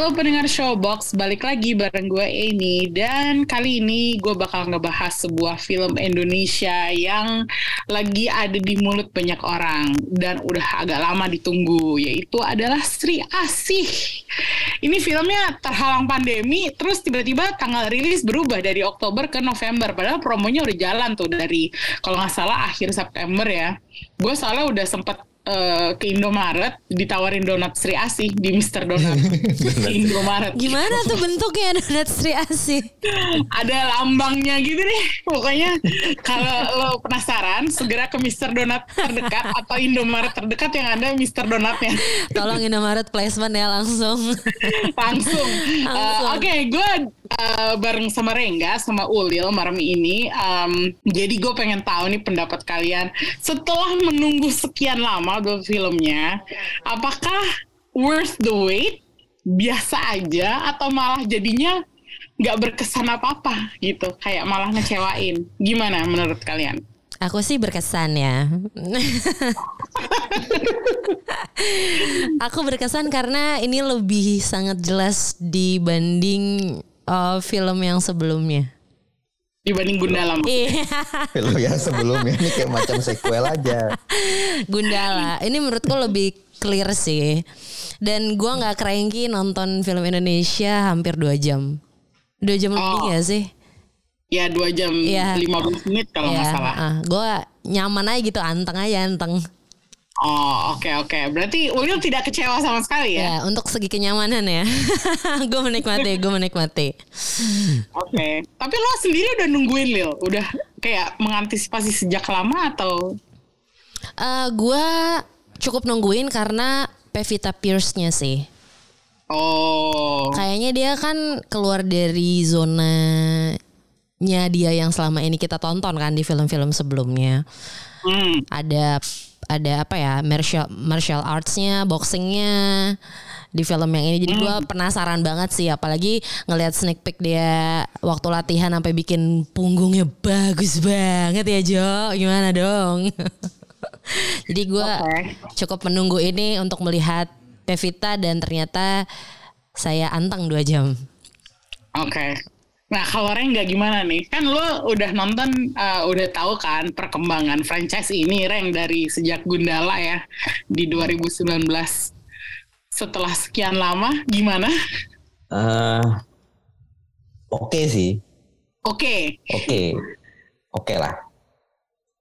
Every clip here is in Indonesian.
Halo pendengar Showbox, balik lagi bareng gue Amy dan kali ini gue bakal ngebahas sebuah film Indonesia yang lagi ada di mulut banyak orang dan udah agak lama ditunggu yaitu adalah Sri Asih. Ini filmnya terhalang pandemi terus tiba-tiba tanggal rilis berubah dari Oktober ke November padahal promonya udah jalan tuh dari kalau nggak salah akhir September ya. Gue soalnya udah sempet uh, ke Indomaret ditawarin donat Sri Asih di Mister Donat di Indomaret. Gimana tuh bentuknya donat Sri Asih? Ada lambangnya gitu deh. Pokoknya kalau lo penasaran segera ke Mister Donat terdekat atau Indomaret terdekat yang ada Mister Donatnya. Tolong Indomaret placement ya langsung. Langsung. Uh, Oke, okay, gue uh, bareng sama Rengga sama Ulil malam ini. Um, jadi gue pengen tahu nih pendapat kalian setelah menunggu sekian lama buat filmnya, apakah worth the wait? Biasa aja atau malah jadinya nggak berkesan apa-apa gitu, kayak malah ngecewain. Gimana menurut kalian? Aku sih berkesan ya. Aku berkesan karena ini lebih sangat jelas dibanding uh, film yang sebelumnya. Dibanding Gundala. Iya. film yang sebelumnya ini kayak macam sequel aja. Gundala. Ini menurutku lebih clear sih. Dan gua nggak cranky nonton film Indonesia hampir dua jam. Dua jam oh. lebih ya sih? Ya dua jam ya. 15 menit kalau nggak ya, salah. Uh, gue nyaman aja gitu, anteng aja anteng. Oh oke okay, oke. Okay. Berarti Ulil tidak kecewa sama sekali ya? Ya untuk segi kenyamanan ya. gue menikmati, gue menikmati. Oke. Okay. Tapi lo sendiri udah nungguin Lil, udah kayak mengantisipasi sejak lama atau? Uh, gue cukup nungguin karena Pevita Pierce-nya sih. Oh. Kayaknya dia kan keluar dari zona nya dia yang selama ini kita tonton kan di film-film sebelumnya. Hmm. Ada ada apa ya martial martial artsnya, boxingnya di film yang ini. Jadi hmm. gue penasaran banget sih, apalagi ngelihat sneak peek dia waktu latihan sampai bikin punggungnya bagus banget ya Jo. Gimana dong? Jadi gue okay. cukup menunggu ini untuk melihat Pevita dan ternyata saya anteng dua jam. Oke. Okay. Nah kalau Reng nggak gimana nih? Kan lo udah nonton, uh, udah tahu kan perkembangan franchise ini Reng dari sejak Gundala ya di 2019. Setelah sekian lama, gimana? Uh, Oke okay sih. Oke. Okay. Oke. Okay. Oke okay lah.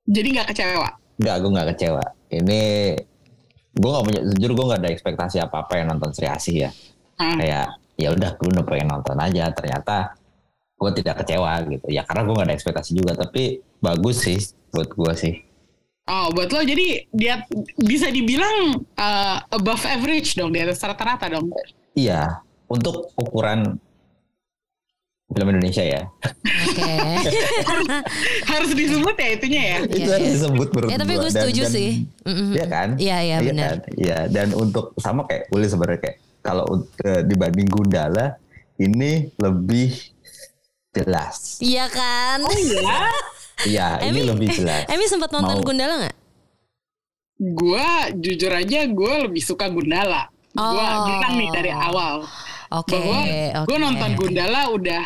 Jadi nggak kecewa? Nggak, gue nggak kecewa. Ini gue nggak punya, jujur gue nggak ada ekspektasi apa apa yang nonton Sri Asih ya. Hmm. Kayak ya udah gue udah pengen nonton aja. Ternyata gue tidak kecewa gitu ya karena gue gak ada ekspektasi juga tapi bagus sih buat gue sih oh buat lo jadi dia bisa dibilang uh, above average dong di atas rata-rata dong iya untuk ukuran film Indonesia ya. Oke. Okay. harus disebut ya itunya ya. Itu harus disebut menurut Ya tapi gue setuju dan, sih. Iya kan? Iya iya benar. Iya kan? dan untuk sama kayak Uli sebenarnya kayak kalau uh, dibanding Gundala ini lebih jelas. Iya kan? Oh iya. Iya, ini lebih jelas. Emi sempat nonton Mau... Gundala nggak? Gua jujur aja gue lebih suka Gundala. Oh. Gue bilang nih dari awal. Oke. Okay, bahwa okay. gue nonton Gundala udah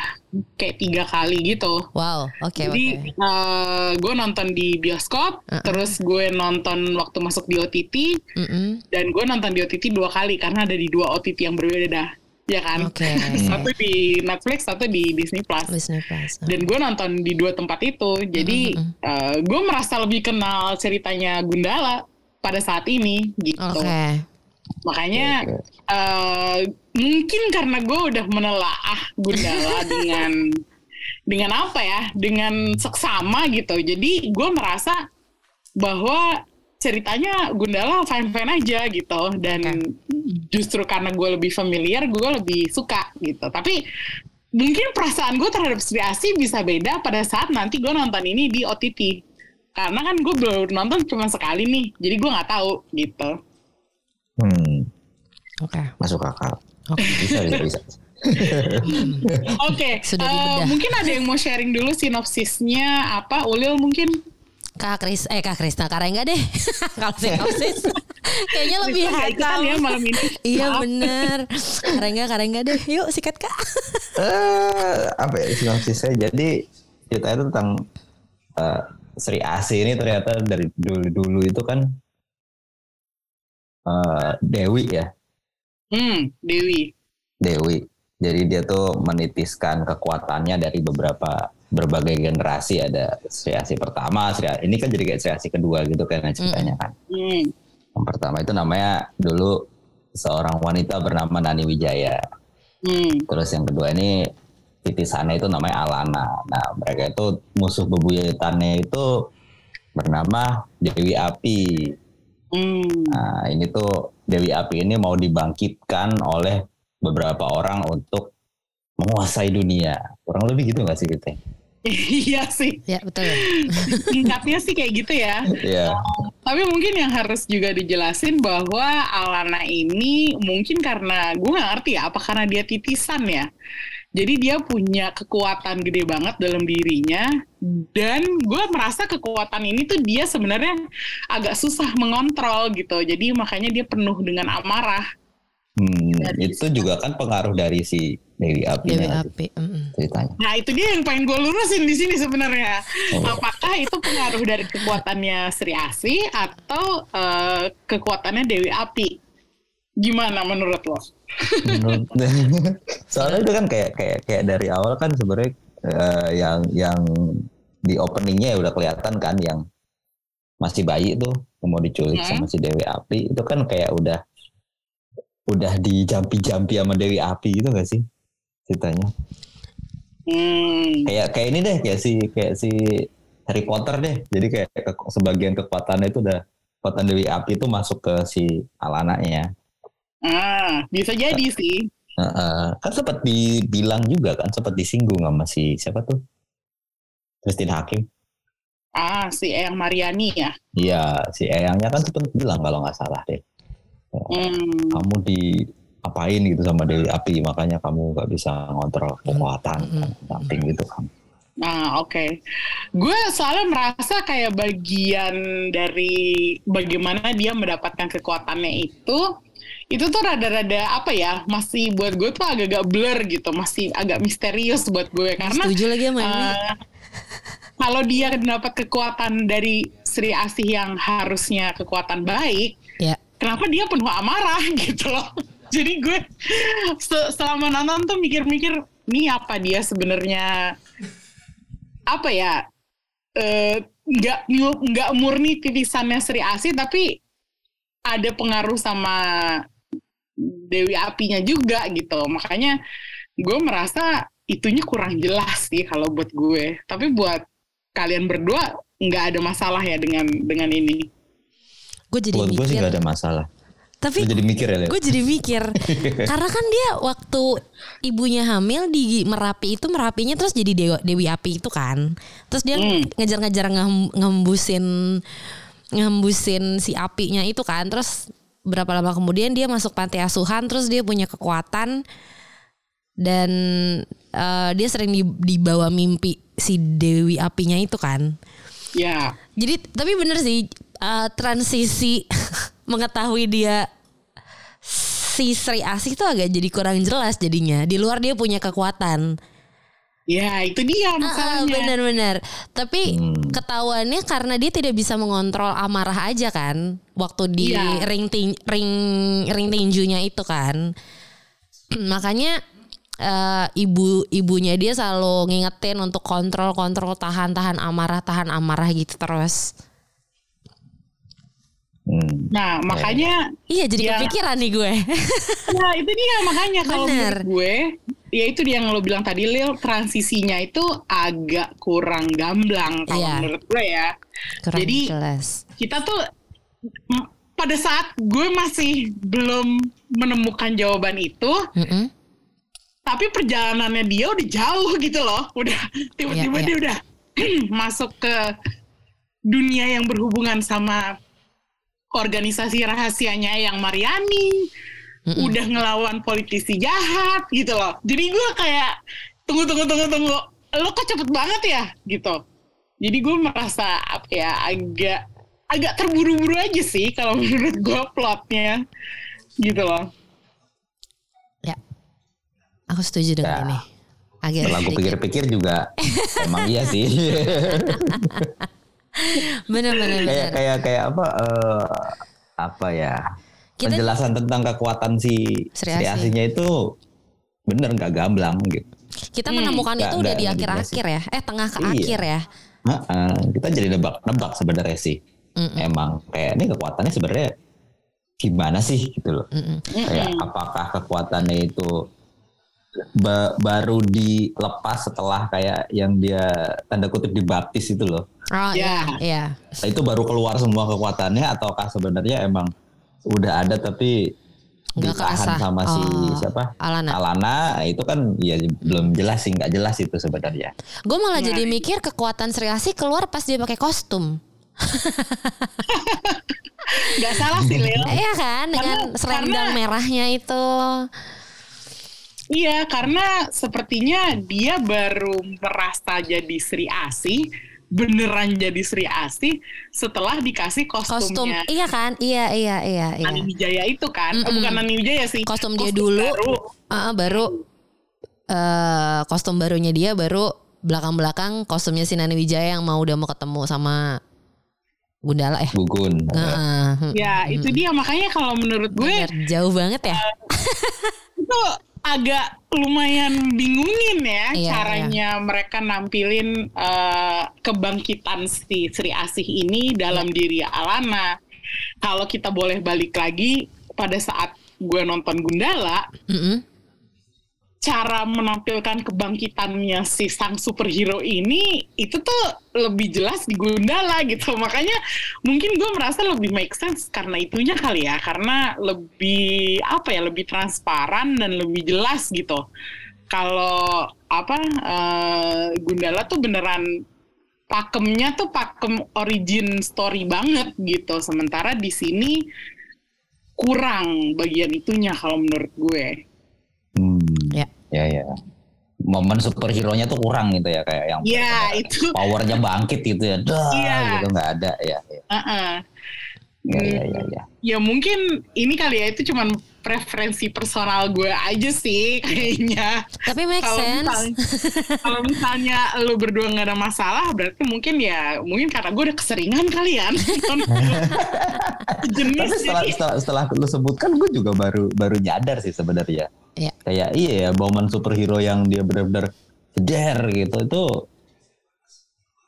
kayak tiga kali gitu. Wow. Oke. Okay, Jadi okay. uh, eh, gue nonton di bioskop, uh -uh. terus gue nonton waktu masuk di OTT, uh -uh. dan gue nonton di OTT dua kali karena ada di dua OTT yang berbeda ya kan? Okay. satu di Netflix satu di Disney Plus. Disney Plus dan gue nonton di dua tempat itu. Jadi mm -hmm. uh, gue merasa lebih kenal ceritanya Gundala pada saat ini gitu. Okay. makanya uh, mungkin karena gue udah menelaah Gundala dengan dengan apa ya? Dengan seksama gitu. Jadi gue merasa bahwa ceritanya Gundala fine aja gitu dan okay. justru karena gue lebih familiar gue lebih suka gitu tapi mungkin perasaan gue terhadap Sri Asi bisa beda pada saat nanti gue nonton ini di OTT karena kan gue baru nonton cuma sekali nih jadi gue nggak tahu gitu Hmm, Oke. masuk akal. Oke. Bisa, bisa, bisa. oke Sudah eh, dibedah. mungkin ada yang mau sharing dulu sinopsisnya apa Ulil mungkin Kak Kris, eh Kak Krisna, Kak Rengga deh. Kalau sinopsis, kayaknya lebih Nggak ikutan hatam. ya malam ini Iya Maaf. bener. Kak Rengga, Kak Rengga deh. Yuk sikat Kak. Eh, apa ya sinopsisnya? Jadi ceritanya itu tentang eh, Sri Asih ini ternyata dari dulu-dulu itu kan eh, Dewi ya, hmm Dewi Dewi. Jadi dia tuh menitiskan kekuatannya dari beberapa berbagai generasi. Ada Sri Asih pertama, Sri ini kan jadi kayak Sri Asih kedua gitu kan ceritanya kan. hmm. Yang pertama itu namanya dulu seorang wanita bernama Nani Wijaya. Hmm. Terus yang kedua ini titisannya itu namanya Alana. Nah mereka itu musuh bebuyutannya itu bernama Dewi Api. Hmm. Nah ini tuh Dewi Api ini mau dibangkitkan oleh beberapa orang untuk menguasai dunia. Kurang lebih gitu gak sih kita? iya sih Ya betul. singkatnya sih kayak gitu ya Iya. Tapi mungkin yang harus juga dijelasin bahwa Alana ini mungkin karena gue nggak ngerti ya, apa karena dia titisan ya. Jadi dia punya kekuatan gede banget dalam dirinya dan gue merasa kekuatan ini tuh dia sebenarnya agak susah mengontrol gitu. Jadi makanya dia penuh dengan amarah. Hmm, itu juga kan pengaruh dari si Dewi Api Dewi Api. ceritanya. Nah itu dia yang pengen gue lurusin di sini sebenarnya. Oh. Apakah itu pengaruh dari kekuatannya Sri Asi atau eh, kekuatannya Dewi Api? Gimana menurut lo? Menurut soalnya itu kan kayak kayak kayak dari awal kan sebenarnya eh, yang yang di openingnya ya udah kelihatan kan yang masih bayi tuh mau diculik Hmm. sama si Dewi Api itu kan kayak udah udah dijampi-jampi sama Dewi Api gitu gak sih ceritanya Hmm. kayak kayak ini deh kayak si kayak si Harry Potter deh jadi kayak ke- sebagian kekuatannya itu udah kekuatan Dewi Api itu masuk ke si Alananya Ah, bisa jadi sih. Heeh. kan sempat dibilang juga kan sempat disinggung sama si siapa tuh Christine Hakim Ah, si Eyang Mariani ya. iya si Eyangnya kan sempat bilang kalau nggak salah deh Hmm. kamu di apain gitu sama Dewi Api makanya kamu nggak bisa ngontrol kekuatan Mm-mm. something gitu kan Nah, oke. Gue soalnya merasa kayak bagian dari bagaimana dia mendapatkan kekuatannya itu, itu tuh rada-rada apa ya, masih buat gue tuh agak-agak blur gitu, masih agak misterius buat gue karena Setuju lagi sama ini. eh, kalau dia dapat kekuatan dari Sri Asih yang harusnya kekuatan baik, Ya. Kenapa dia penuh amarah gitu loh. Jadi gue se- selama nonton tuh mikir-mikir, ini apa dia sebenarnya apa ya eh, nggak nggak murni titisannya Sri Asih tapi ada pengaruh sama Dewi Apinya juga gitu. Makanya gue merasa itunya kurang jelas sih kalau buat gue. Tapi buat kalian berdua nggak ada masalah ya dengan dengan ini. Gue jadi buat gue sih mikir. nggak ada masalah. Tapi Lu jadi mikir ya gue jadi mikir. Karena kan dia waktu ibunya hamil di merapi itu merapinya terus jadi dewa, dewi api itu kan. Terus dia Hmm. ngejar-ngejar ngehem- ngembusin ngembusin si apinya itu kan. Terus berapa lama kemudian dia masuk panti asuhan terus dia punya kekuatan. Dan eh, dia sering di- dibawa mimpi si dewi apinya itu kan. Ya, jadi tapi bener sih eh, transisi mengetahui dia si Sri Asih itu agak jadi kurang jelas jadinya. Di luar dia punya kekuatan. ya itu dia Ah, masalahnya. Bener-bener. Tapi Hmm. ketahuannya karena dia tidak bisa mengontrol amarah aja kan. Waktu di Iya. ring tin- ring ring tinjunya itu kan. Makanya eh, ibu ibunya dia selalu ngingetin untuk kontrol kontrol tahan tahan amarah tahan amarah gitu terus. Hmm. Nah, makanya Iya jadi Ya. kepikiran nih gue. Nah itu dia makanya kalau menurut gue ya itu dia yang lo bilang tadi Lil transisinya itu agak kurang gamblang kalau Iya. menurut gue ya Kurang Jadi, jelas. kita tuh pada saat gue masih belum menemukan jawaban itu Mm-mm. tapi perjalanannya dia udah jauh gitu loh udah tiba-tiba Iya, iya. dia udah masuk ke dunia yang berhubungan sama organisasi rahasianya yang Mariani mm -mm. udah ngelawan politisi jahat gitu loh. Jadi gue kayak tunggu tunggu tunggu tunggu. Lo kok cepet banget ya? Gitu. Jadi gue merasa apa ya agak agak terburu-buru aja sih kalau menurut gue plotnya gitu loh. Ya. Aku setuju dengan ya. ini. Agak setelah gue pikir-pikir juga emang iya sih benar-benar kayak kayak kayak apa uh, apa ya Kita, penjelasan tentang kekuatan si Sri Asinya itu bener nggak gamblang gitu kita hmm. menemukan itu udah di akhir-akhir ya eh tengah ke iya. akhir ya uh, uh, kita jadi nebak-nebak sebenarnya sih mm -mm. emang kayak ini kekuatannya sebenarnya gimana sih gitu loh mm -mm. kayak apakah kekuatannya itu ba baru dilepas setelah kayak yang dia tanda kutip dibaptis itu loh. Oh iya, iya. Nah, itu baru keluar semua kekuatannya ataukah sebenarnya emang udah ada tapi nggak ditahan sama oh, si siapa Alana. Alana itu kan ya belum jelas sih nggak jelas itu sebenarnya. Gue malah nah. jadi mikir kekuatan Sri Asih keluar pas dia pakai kostum. Gak salah sih Leo. Iya kan dengan karena, serendang karena, merahnya itu. Iya, karena sepertinya dia baru merasa jadi Sri Asih, beneran jadi Sri Asih setelah dikasih kostumnya. Kostum, iya kan? Iya, iya, iya. iya. Nani Wijaya itu kan? Mm -mm. Bukan Nani Wijaya sih. Kostum, kostum dia dulu. Baru. Uh, baru uh, kostum barunya dia baru belakang-belakang kostumnya si Nani Wijaya yang mau udah mau ketemu sama Gundala ya. Gugun. Uh, ya, itu dia makanya kalau menurut gue Bener, jauh banget ya. Uh, itu agak lumayan bingungin ya iya, caranya iya. mereka nampilin uh, kebangkitan si Sri Asih ini dalam iya. diri Alana. Kalau kita boleh balik lagi pada saat gue nonton Gundala, mm -hmm cara menampilkan kebangkitannya si sang superhero ini itu tuh lebih jelas di Gundala gitu. Makanya mungkin gue merasa lebih make sense karena itunya kali ya. Karena lebih apa ya lebih transparan dan lebih jelas gitu. Kalau apa uh, Gundala tuh beneran pakemnya tuh pakem origin story banget gitu. Sementara di sini kurang bagian itunya kalau menurut gue. Ya. Ya. Momen superhero-nya tuh kurang gitu ya kayak yang ya, itu. powernya bangkit gitu ya. Dah ya. gitu nggak ada ya. ya. Uh -uh. Ya, ya, ya, ya. ya mungkin ini kali ya itu cuman preferensi personal gue aja sih kayaknya. Tapi make kalo sense. Misalnya, kalau misalnya lu berdua nggak ada masalah, berarti mungkin ya mungkin karena gue udah keseringan kali ya. Jenis Tapi setelah, setelah, setelah lu sebutkan, gue juga baru baru nyadar sih sebenarnya. Ya. Kayak iya ya, momen superhero yang dia benar-benar jeder gitu itu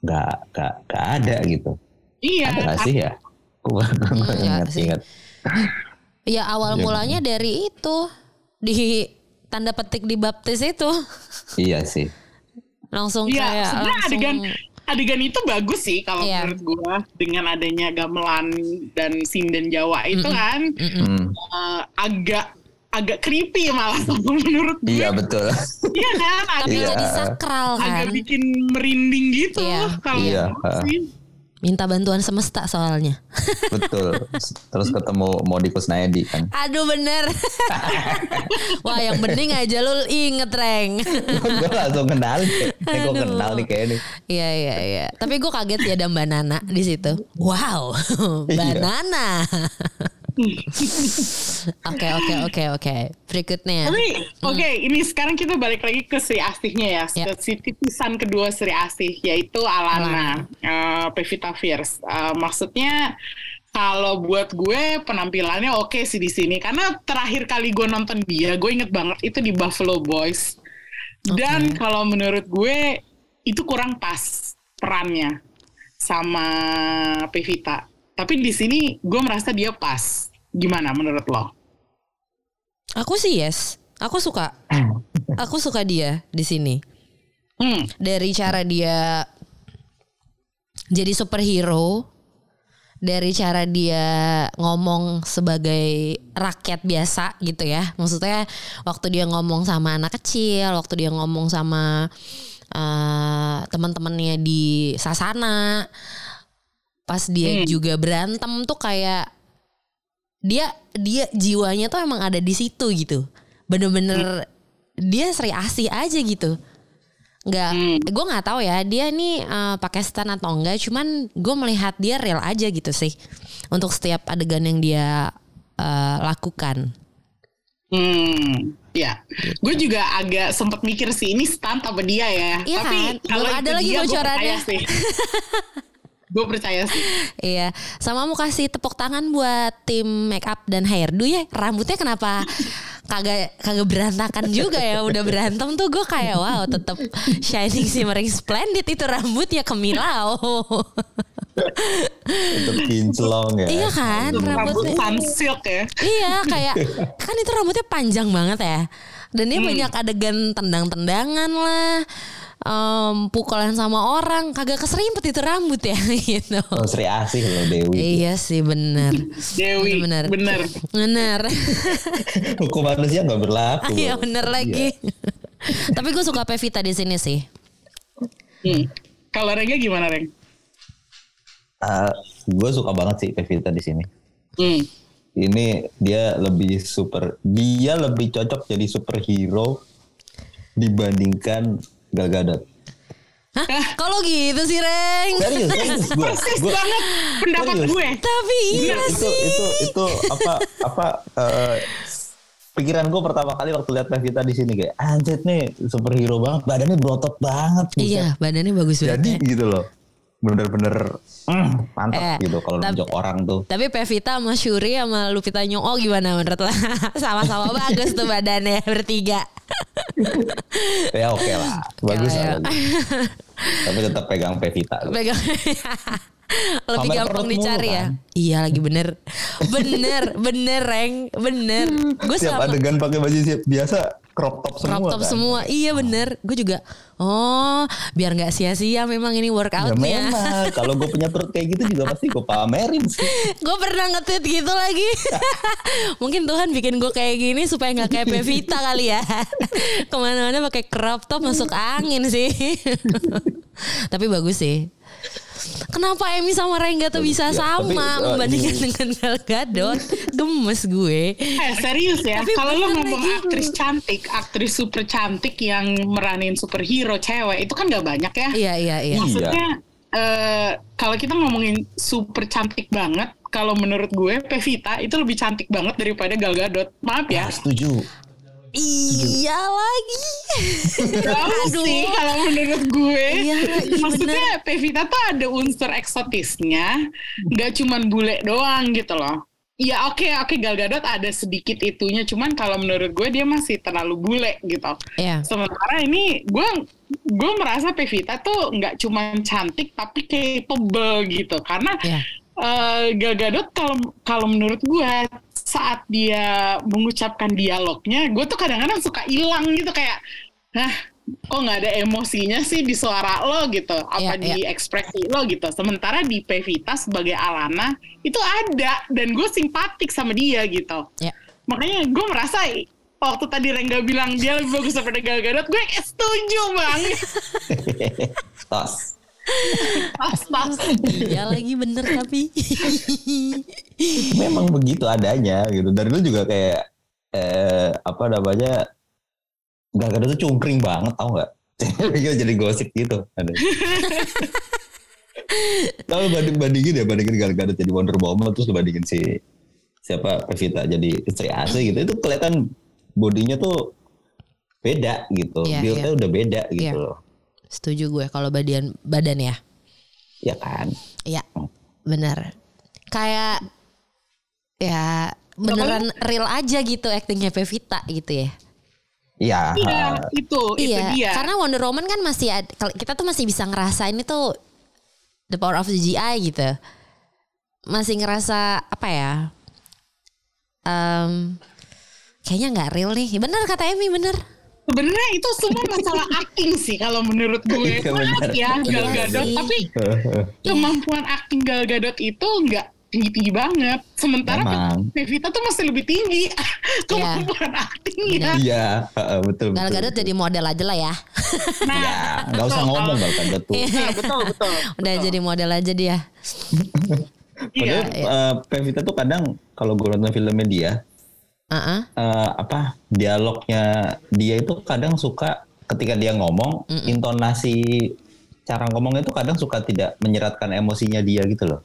nggak nggak nggak ada gitu. Iya. Ada gak sih ya? Gue ingat-ingat. Ya awal ya, mulanya dari itu di tanda petik di baptis itu. Iya sih. Langsung ya, kayak langsung adegan adegan itu bagus sih kalau iya. menurut gue dengan adanya gamelan dan sinden Jawa itu mm -mm. kan mm -mm. Uh, agak agak creepy malah menurut gue. Iya betul. Iya kan, agak iya. jadi sakral kan. Agak bikin merinding gitu iya. kalau iya. sih minta bantuan semesta soalnya. Betul. Terus ketemu mau di Kusnaedi kan. Aduh bener. Wah yang bening aja lu inget Reng. gue langsung kenal nih. Gue kenal nih kayak ini. Iya iya iya. Tapi gue kaget ya ada Mbak Nana di situ. Wow. Mbak iya. Nana. Oke oke oke oke. Berikutnya. Tapi hmm. oke okay, ini sekarang kita balik lagi ke Sri Asihnya ya. Yeah. Si titisan kedua Sri Asih yaitu Alana, uh, Pevita Fierce. Uh, maksudnya kalau buat gue penampilannya oke okay sih di sini karena terakhir kali gue nonton dia gue inget banget itu di Buffalo Boys dan okay. kalau menurut gue itu kurang pas perannya sama Pevita tapi di sini gue merasa dia pas. Gimana menurut lo? Aku sih yes. Aku suka. Aku suka dia di sini. Hmm. Dari cara dia jadi superhero, dari cara dia ngomong sebagai rakyat biasa gitu ya. Maksudnya waktu dia ngomong sama anak kecil, waktu dia ngomong sama uh, teman-temannya di Sasana, pas dia Hmm. juga berantem tuh kayak dia dia jiwanya tuh emang ada di situ gitu bener-bener dia Sri Asih aja gitu nggak Hmm. gue nggak tahu ya dia nih eh, pakai stand atau enggak cuman gue melihat dia real aja gitu sih untuk setiap adegan yang dia eh, lakukan Hmm, ya. Gue juga agak sempat mikir sih ini stunt apa dia ya. Iya Tapi kan? kalau ada lagi bocorannya. sih. gue percaya sih. Iya, sama mau kasih tepuk tangan buat tim make up dan hairdo ya. Rambutnya kenapa kagak kagak berantakan juga ya? Udah berantem tuh gue kayak wow, tetap shining shimmering splendid itu rambutnya kemilau. Itu kinclong ya. iya kan, Rambut rambutnya. sun silk ya. Iya, kayak kan itu rambutnya panjang banget ya. Dan dia banyak adegan tendang-tendangan lah. Em, pukulan sama orang kagak keserimpet itu rambut ya gitu. Oh, Sri Asih loh Dewi. Iya sih bener Dewi, Bener. bener. Bener Hukum manusia nggak berlaku. Iya bener lagi. Tapi gue suka Pevita di sini sih. Hmm. Kalau Rengga gimana Reng? gue suka banget sih Pevita di sini. Hmm. Ini dia lebih super, dia lebih cocok jadi superhero dibandingkan Gal Gadot. Hah? Kalau gitu sih Reng? Serius, serius gue. Persis banget pendapat serius. gue. Tapi iya itu sih. itu itu apa apa eh, pikiran gue pertama kali waktu lihat Pevita di sini kayak anjir nih superhero banget badannya berotot banget buset. Iya badannya bagus banget. jadi ya. gitu loh bener-bener mm, mantap Eh, gitu kalau nunjuk orang tuh Tapi Pevita sama Shuri sama Lupita Nyong'o gimana menurut lo? Sama-sama bagus tuh badannya bertiga. ya oke lah bagus Ya, ya. tapi tetap pegang Pevita Pegang. Lebih Pamer gampang mulu, dicari ya. kan? Iya lagi bener. Bener, bener Reng. Bener. Gue tiap sama adegan pakai baju siap biasa crop top semua crop top kan? semua. Iya bener. Gue juga. Oh biar nggak sia-sia memang ini ya workoutnya. memang kalau gue punya perut kayak gitu juga pasti gue pamerin sih gue pernah nge-tweet gitu lagi. Mungkin Tuhan bikin gue kayak gini supaya nggak kayak Pevita kali ya. Ke mana-mana pakai crop top masuk angin sih. Tapi bagus sih. Kenapa Emi sama Rengga tuh bisa Ya, sama tapi, uh, membandingkan ini- dengan Gal Gadot? Gemes gue. Eh serius ya, Tapi kalau lo ngomong lagi. aktris cantik, aktris super cantik yang meranin superhero cewek, itu kan gak banyak ya. Iya iya iya. Maksudnya eh, kalau kita ngomongin super cantik banget, kalau menurut gue Pevita itu lebih cantik banget daripada Gal Gadot. Maaf ya. Ah, setuju Iya lagi. Jauh sih kalau menurut gue. Iya, iya, Maksudnya Pevita tuh ada unsur eksotisnya, nggak cuman bule doang gitu loh. Ya oke oke Gal Gadot ada sedikit itunya, cuman kalau menurut gue dia masih terlalu bule gitu. Iya. Sementara ini gue gue merasa Pevita tuh nggak cuman cantik tapi capable gitu karena Iya. eh, Gal Gadot kalau kalau menurut gue saat dia mengucapkan dialognya, gue tuh kadang-kadang suka hilang gitu kayak, nah kok nggak ada emosinya sih di suara lo gitu, apa Iya, di ekspresi lo gitu. Sementara di Pevita sebagai Alana itu ada dan gue simpatik sama dia gitu. Iya. Makanya gue merasa waktu tadi Rengga bilang dia lebih bagus daripada Gal Gadot, gue kayak setuju banget. Pas, pas. Iya lagi bener tapi. memang begitu adanya gitu. Dari dulu juga kayak eh, apa namanya Gal Gadot tuh cungkring banget tau nggak? Gitu, jadi gosip gitu ada. Kalau banding bandingin ya bandingin Gal Gadot jadi Wonder Woman terus bandingin si siapa Pevita jadi istri asli gitu. Itu kelihatan bodinya tuh beda gitu. Iya, build-nya udah beda gitu Iya. loh Setuju gue kalau badan badan ya. ya kan Iya, benar. Kayak ya beneran real aja gitu aktingnya Pevita gitu ya. iya Iya, itu, itu iya, dia. karena Wonder Woman kan masih ad- kalau kita tuh masih bisa ngerasain itu the power of the GI gitu. Masih ngerasa apa ya? Em, kayaknya nggak real nih. Bener kata Emi, bener. Sebenarnya itu semua masalah acting sih kalau menurut gue. Iya, Maaf ya Gal Iya Gadot, tapi kemampuan acting Gal Gadot itu nggak tinggi-tinggi banget. Sementara. Pevita tuh masih lebih tinggi kemampuan aktingnya. Iya, heeh, betul. Gal betul. Gadot jadi model aja lah ya. Nah, Ya, nggak usah betul. ngomong Gal Gadot tuh. Iya, betul, betul. Udah betul. jadi model aja dia. Iya. Padahal eh, Pevita tuh kadang kalau gue nonton filmnya dia, Heeh. eh, apa dialognya dia itu kadang suka ketika dia ngomong intonasi cara ngomongnya itu kadang suka tidak menyeratkan emosinya dia gitu loh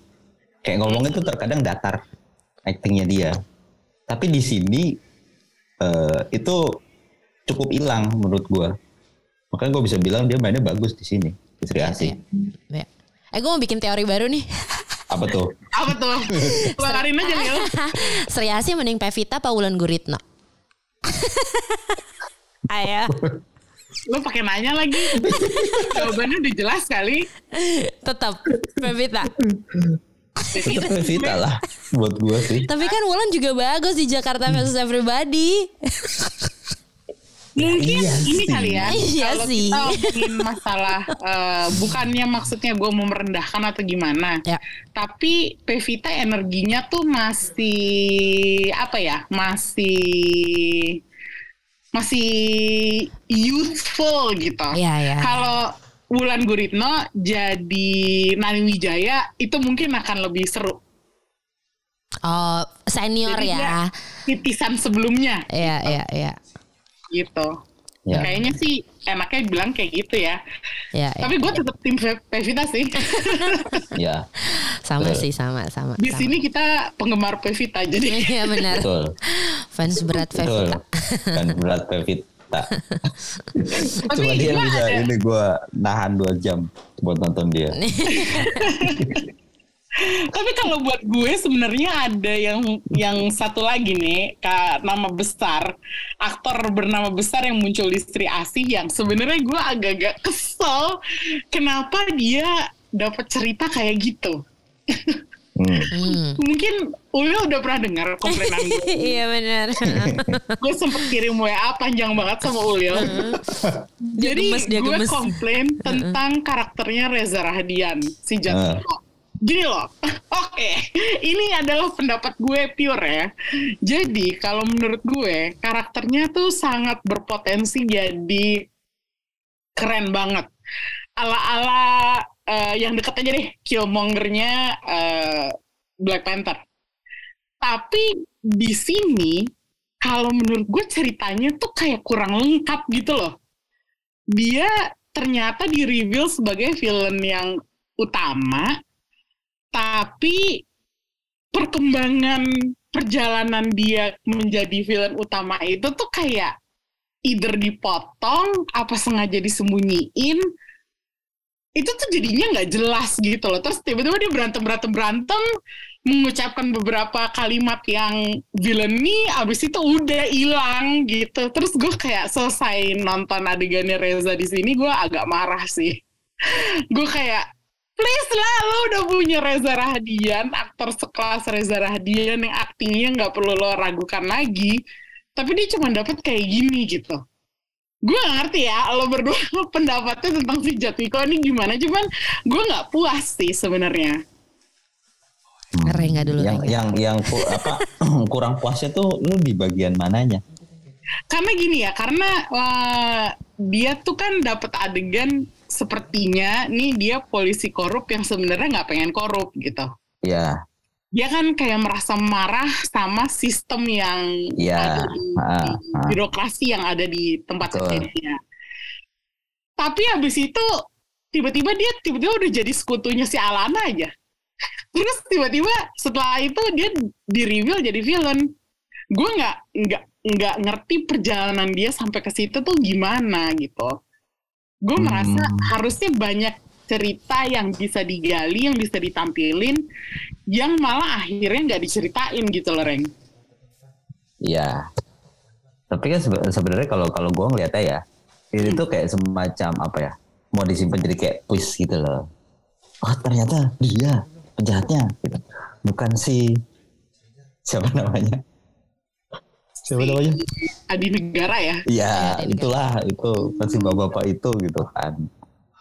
kayak ngomongnya itu terkadang datar actingnya dia tapi di sini eh, itu cukup hilang menurut gua makanya gue bisa bilang dia mainnya bagus di sini di Sri Asih Ya. Eh gue mau bikin teori baru nih. apa tuh Apa tuh? Keluarin aja nih. Sri Asih mending Pevita apa Wulan Guritno? Ayo. Lo pakai nanya lagi. Jawabannya udah jelas kali. Tetap Pevita. tetap Pevita lah buat gua sih Tapi kan Wulan juga bagus di Jakarta versus Everybody. Mungkin Iya ini sih. kali ya. Iya kalau sih. kita ngomongin masalah eh, bukannya maksudnya gue mau merendahkan atau gimana. Ya. Tapi Pevita energinya tuh masih apa ya? Masih masih youthful gitu. Iya, iya. Kalau Wulan Guritno jadi Nani Wijaya itu mungkin akan lebih seru. Oh senior Jadi ya. titisan sebelumnya Iya iya iya. Gitu. Ya. Kayaknya sih enaknya bilang kayak gitu ya. Iya. iya. Tapi gue tetap tim Pe- Pevita sih. ya Sama Betul. sih sama sama. Di sama. sini kita penggemar Pevita jadi Iya benar. betul Fans berat betul Pevita. kan berat Pevita Cuma dia bisa ada- ini gue nahan dua jam buat nonton dia. Tapi kalau buat gue sebenarnya ada yang yang satu lagi nih, kak nama besar aktor bernama besar yang muncul di Sri Asih yang sebenarnya gue agak-agak kesel kenapa dia dapat cerita kayak gitu. Hmm. Mungkin Ulil udah pernah dengar komplainan gue. Iya benar. gue sempet kirim WA panjang banget sama Ulil. Dia Jadi gemes, dia gue komplain tentang karakternya Reza Rahadian si Jatiko. Gini loh, oke, ini adalah pendapat gue pure ya. Jadi kalau menurut gue karakternya tuh sangat berpotensi jadi keren banget. Ala-ala eh, yang deket aja deh, Killmongernya eh, Black Panther. Tapi di sini kalau menurut gue ceritanya tuh kayak kurang lengkap gitu loh. Dia ternyata di reveal sebagai villain yang utama, tapi perkembangan perjalanan dia menjadi villain utama itu tuh kayak either dipotong apa sengaja disembunyiin itu tuh jadinya nggak jelas gitu loh. Terus tiba-tiba dia berantem berantem berantem mengucapkan beberapa kalimat yang villainy abis itu udah hilang gitu. Terus gue kayak selesai nonton adegannya Reza di sini gue agak marah sih. Gue kayak please lah lo udah punya Reza Rahadian aktor sekelas Reza Rahadian yang aktingnya nggak perlu lo ragukan lagi tapi dia cuma dapat kayak gini gitu gue gak ngerti ya lo berdua pendapatnya tentang si Jatwiko ini gimana cuman gue nggak puas sih sebenarnya Rengga dulu. Yang yang yang ku- apa kurang puasnya tuh lu di bagian mananya? karena gini ya karena eh, dia tuh kan dapat adegan sepertinya nih dia polisi korup yang sebenarnya nggak pengen korup gitu Ya, dia kan kayak merasa marah sama sistem yang ya. ada di, di ah. birokrasi yang ada di tempat kerjanya. Tapi habis itu tiba-tiba dia tiba-tiba udah jadi sekutunya si Alana aja. Terus tiba-tiba setelah itu dia di reveal jadi villain. Gue nggak nggak nggak ngerti perjalanan dia sampai ke situ tuh gimana gitu. Gue Hmm. merasa harusnya banyak cerita yang bisa digali, yang bisa ditampilin, yang malah akhirnya nggak diceritain gitu loh, Reng. Iya. Tapi kan sebe- sebenarnya kalau kalau gua ngeliatnya ya, ini tuh kayak semacam apa ya? Mau disimpan jadi kayak twist gitu loh. Oh ternyata dia penjahatnya, gitu. bukan si siapa namanya? Siapa namanya? Adi Negara ya. Iya, itulah itu pasti bapak-bapak itu gitu kan.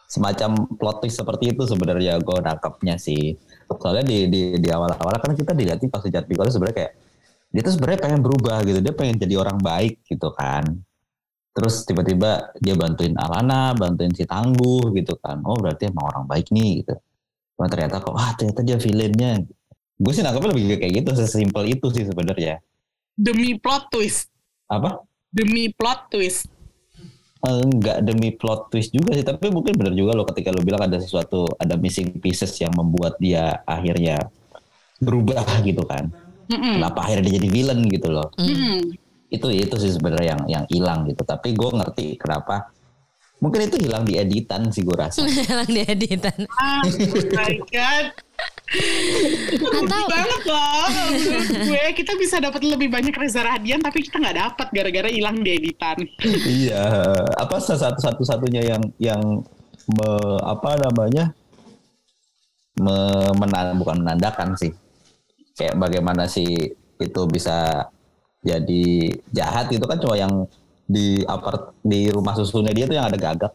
semacam plot twist seperti itu sebenarnya gue nangkapnya sih. Soalnya di di di awal-awal kan kita dilihat pas sejat itu sebenarnya kayak dia tuh sebenarnya pengen berubah gitu, dia pengen jadi orang baik gitu kan. Terus tiba-tiba dia bantuin Alana, bantuin si Tangguh gitu kan. Oh berarti emang orang baik nih gitu. Cuma ternyata kok, ah ternyata dia villainnya. Gue sih nangkapnya lebih kayak gitu, sesimpel itu sih sebenarnya. Demi plot twist. Apa? Demi plot twist. Enggak demi plot twist juga sih tapi mungkin benar juga loh ketika lo bilang ada sesuatu ada missing pieces yang membuat dia akhirnya berubah gitu kan. Mm kenapa akhirnya dia jadi villain gitu loh. Mm itu itu sih sebenarnya yang yang hilang gitu. Tapi gue ngerti kenapa mungkin itu hilang di editan sih gue rasa. Hilang di editan. Oh my god. Atau banget loh gue. Kita bisa dapat lebih banyak Reza Radian tapi kita nggak dapat gara-gara hilang di editan. iya, apa satu satu satunya yang yang me, apa namanya me, menan, bukan menandakan sih. Kayak bagaimana sih itu bisa jadi jahat itu kan cuma yang di apart di rumah susunnya dia tuh yang ada gagak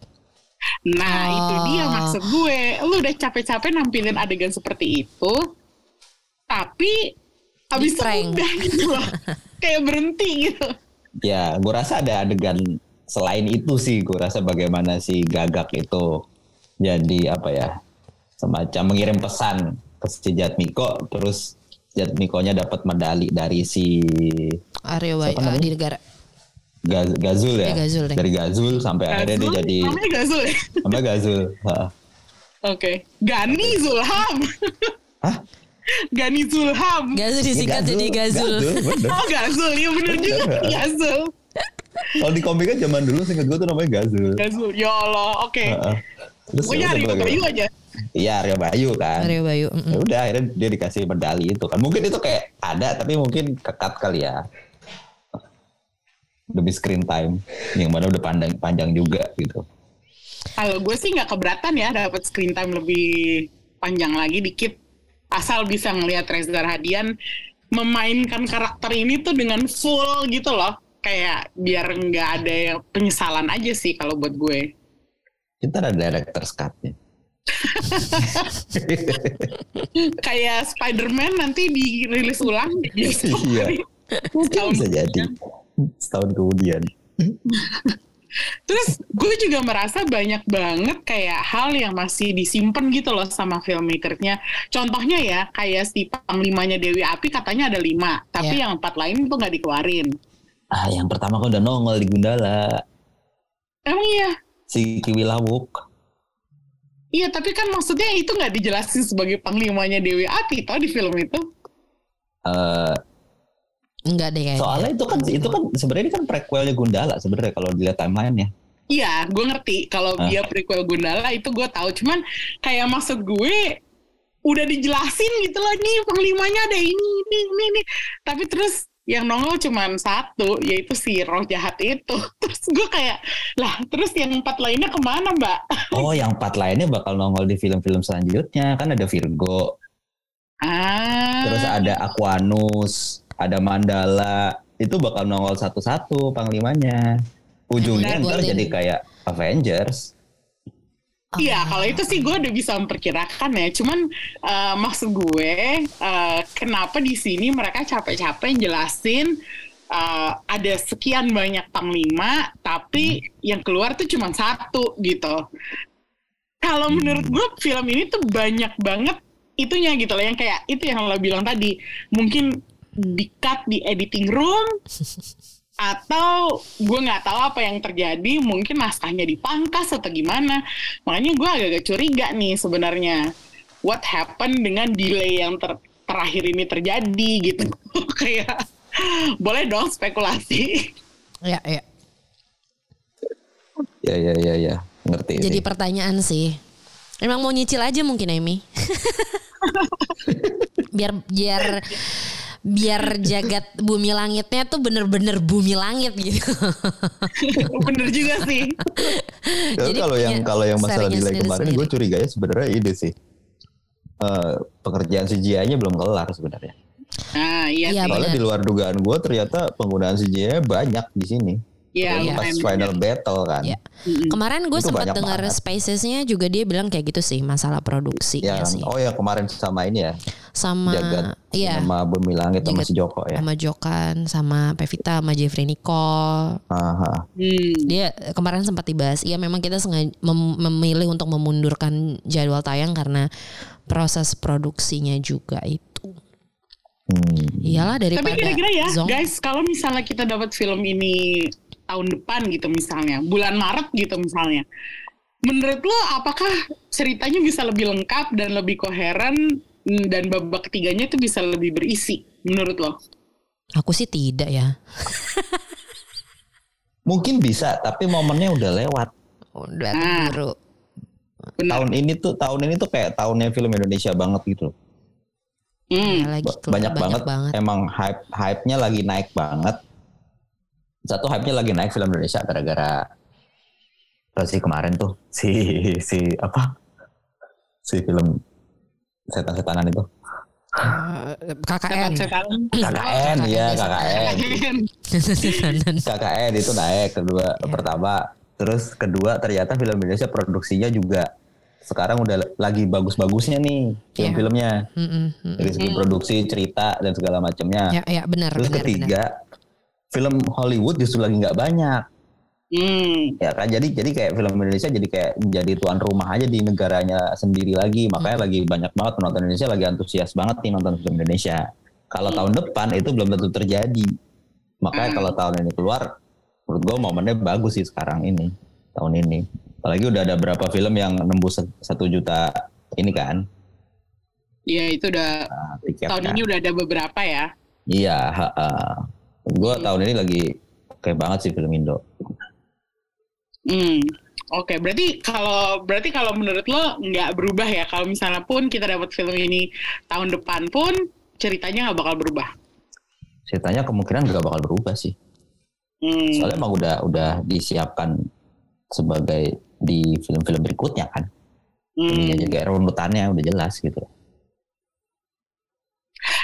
Nah oh. itu dia maksud gue. Lu udah capek-capek nampilin adegan seperti itu, tapi habis itu udah gitu loh. Kayak berhenti gitu. Ya, gue rasa ada adegan selain itu sih. Gue rasa bagaimana si Gagak itu jadi apa ya, semacam mengirim pesan ke si Jatmiko, terus Jatmikonya dapat medali dari si Aryo di negara Gaz, Gazul ya. ya Gazul Dari Gazul sampai Gazul, akhirnya dia jadi Namanya Gazul ya? Namanya Gazul. Oke. Okay. Gani Zulham. Hah? Gani Zulham. Gazul disingkat ya, jadi Gazul. Gazul oh Gazul, ya bener juga Gazul. Kalau di komik kan zaman dulu singkat gue tuh namanya Gazul. Gazul, ya Allah, oke. Okay. Uh, Terus Rio Bayu aja. Iya Rio Bayu kan. Rio Bayu. Mm -mm. Ya udah akhirnya dia dikasih medali itu kan. Mungkin itu kayak ada tapi mungkin kekat kali ya demi screen time yang mana udah panjang panjang juga gitu. Kalau gue sih nggak keberatan ya dapat screen time lebih panjang lagi dikit asal bisa ngelihat Reza Rahadian memainkan karakter ini tuh dengan full gitu loh kayak biar nggak ada penyesalan aja sih kalau buat gue. Kita ada director cutnya. kayak Spider-Man nanti dirilis ulang. Iya. Mungkin bisa jadi setahun kemudian. Terus gue juga merasa banyak banget kayak hal yang masih disimpan gitu loh sama filmmakernya. Contohnya ya kayak si panglimanya Dewi Api katanya ada lima, tapi yeah. yang empat lain tuh nggak dikeluarin. Ah, yang pertama kan udah nongol di Gundala. Emang iya? Si Kiwi Lawuk. Iya, tapi kan maksudnya itu nggak dijelasin sebagai panglimanya Dewi Api toh di film itu. Uh, Enggak deh kayaknya. Soalnya itu kan itu kan sebenarnya kan prequelnya Gundala sebenarnya kalau dilihat timelinenya. Iya, gue ngerti. Kalau uh. dia prequel Gundala itu gue tahu. Cuman kayak maksud gue udah dijelasin gitu loh nih panglimanya ada ini ini ini, ini. Tapi terus yang nongol cuma satu yaitu si roh jahat itu. Terus gue kayak lah terus yang empat lainnya ke mana mbak? Oh yang empat lainnya bakal nongol di film-film selanjutnya kan ada Virgo. Ah. Terus ada Aquanus ada Mandala itu bakal nongol satu-satu panglimanya ujungnya ntar jadi kayak Avengers Iya, kalau itu sih gue udah bisa memperkirakan ya. Cuman uh, maksud gue, uh, kenapa di sini mereka capek-capek jelasin uh, ada sekian banyak panglima, tapi hmm. yang keluar tuh cuma satu gitu. Kalau hmm. menurut gue film ini tuh banyak banget itunya gitu loh, yang kayak itu yang lo bilang tadi. Mungkin di cut di editing room atau gue nggak tahu apa yang terjadi mungkin naskahnya dipangkas atau gimana. Makanya gue agak-agak curiga nih sebenarnya what happened dengan delay yang ter terakhir ini terjadi gitu. Kayak boleh dong spekulasi. Ya ya. Ya ya ya ya. Ngerti jadi sih. pertanyaan sih. Emang mau nyicil aja mungkin Amy biar biar biar jagat bumi langitnya tuh bener-bener bumi langit gitu. Bener juga sih. Jadi kalau yang kalau yang masalah nilai kemarin gue curiga ya sebenarnya ide sih. Uh, pekerjaan CGI-nya belum kelar sebenarnya. Ah iya. iya Soalnya di luar dugaan gue ternyata penggunaan CGI banyak di sini. Iya, Itu pas final battle kan. Ya. Kemarin gue sempat dengar spacesnya juga dia bilang kayak gitu sih masalah produksi Ya, ya sih. oh ya kemarin sama ini ya, Sama Jagat iya sama Bumi Langit sama si Joko ya. sama Jokan sama Pevita sama Jeffrey Nicole. Aha. Hmm. Dia kemarin sempat dibahas. Iya memang kita sengaja mem- memilih untuk memundurkan jadwal tayang karena proses produksinya juga itu. Hmm. Iyalah daripada Tapi kira-kira ya, Zong. guys, kalau misalnya kita dapat film ini tahun depan gitu misalnya, bulan Maret gitu misalnya, menurut lo apakah ceritanya bisa lebih lengkap dan lebih koheren mm, dan babak ketiganya itu bisa lebih berisi menurut lo? Aku sih tidak ya. Mungkin bisa, tapi momennya udah lewat. Udah Ah. keburu. Benar. Tahun ini tuh tahun ini tuh kayak tahunnya film Indonesia banget gitu. Hmm. Ya, lagi Ba- keluar banyak, banget. banget. Emang hype hype-nya lagi naik banget. Satu hype-nya lagi naik film Indonesia gara-gara sih kemarin tuh si si apa si film setan-setanan itu Eh, KKN. KKN ya KKN KKN. KKN itu naik kedua Iya. pertama terus kedua ternyata film Indonesia produksinya juga sekarang udah lagi bagus-bagusnya nih Iya. film-filmnya mm. dari segi produksi cerita dan segala macamnya Ya, ya benar, terus benar, benar. Film Hollywood justru lagi nggak banyak Hmm. ya kan jadi jadi kayak film Indonesia jadi kayak jadi tuan rumah aja di negaranya sendiri lagi makanya Hmm. lagi banyak banget penonton Indonesia lagi antusias banget nih nonton film Indonesia kalau Hmm. tahun depan itu belum tentu terjadi makanya Hmm. kalau tahun ini keluar menurut gue momennya bagus sih sekarang ini tahun ini apalagi udah ada berapa film yang nembus satu juta ini kan Ya itu udah nah, tahun ini udah ada beberapa ya. iya gue tahun ini lagi kayak banget sih film Indo Hmm. Oke, berarti kalau berarti kalau menurut lo nggak berubah ya kalau misalnya pun kita dapat film ini tahun depan pun ceritanya nggak bakal berubah. ceritanya kemungkinan gak bakal berubah sih Hmm. soalnya emang udah udah disiapkan sebagai di film-film berikutnya kan Hmm. juga runutannya udah jelas gitu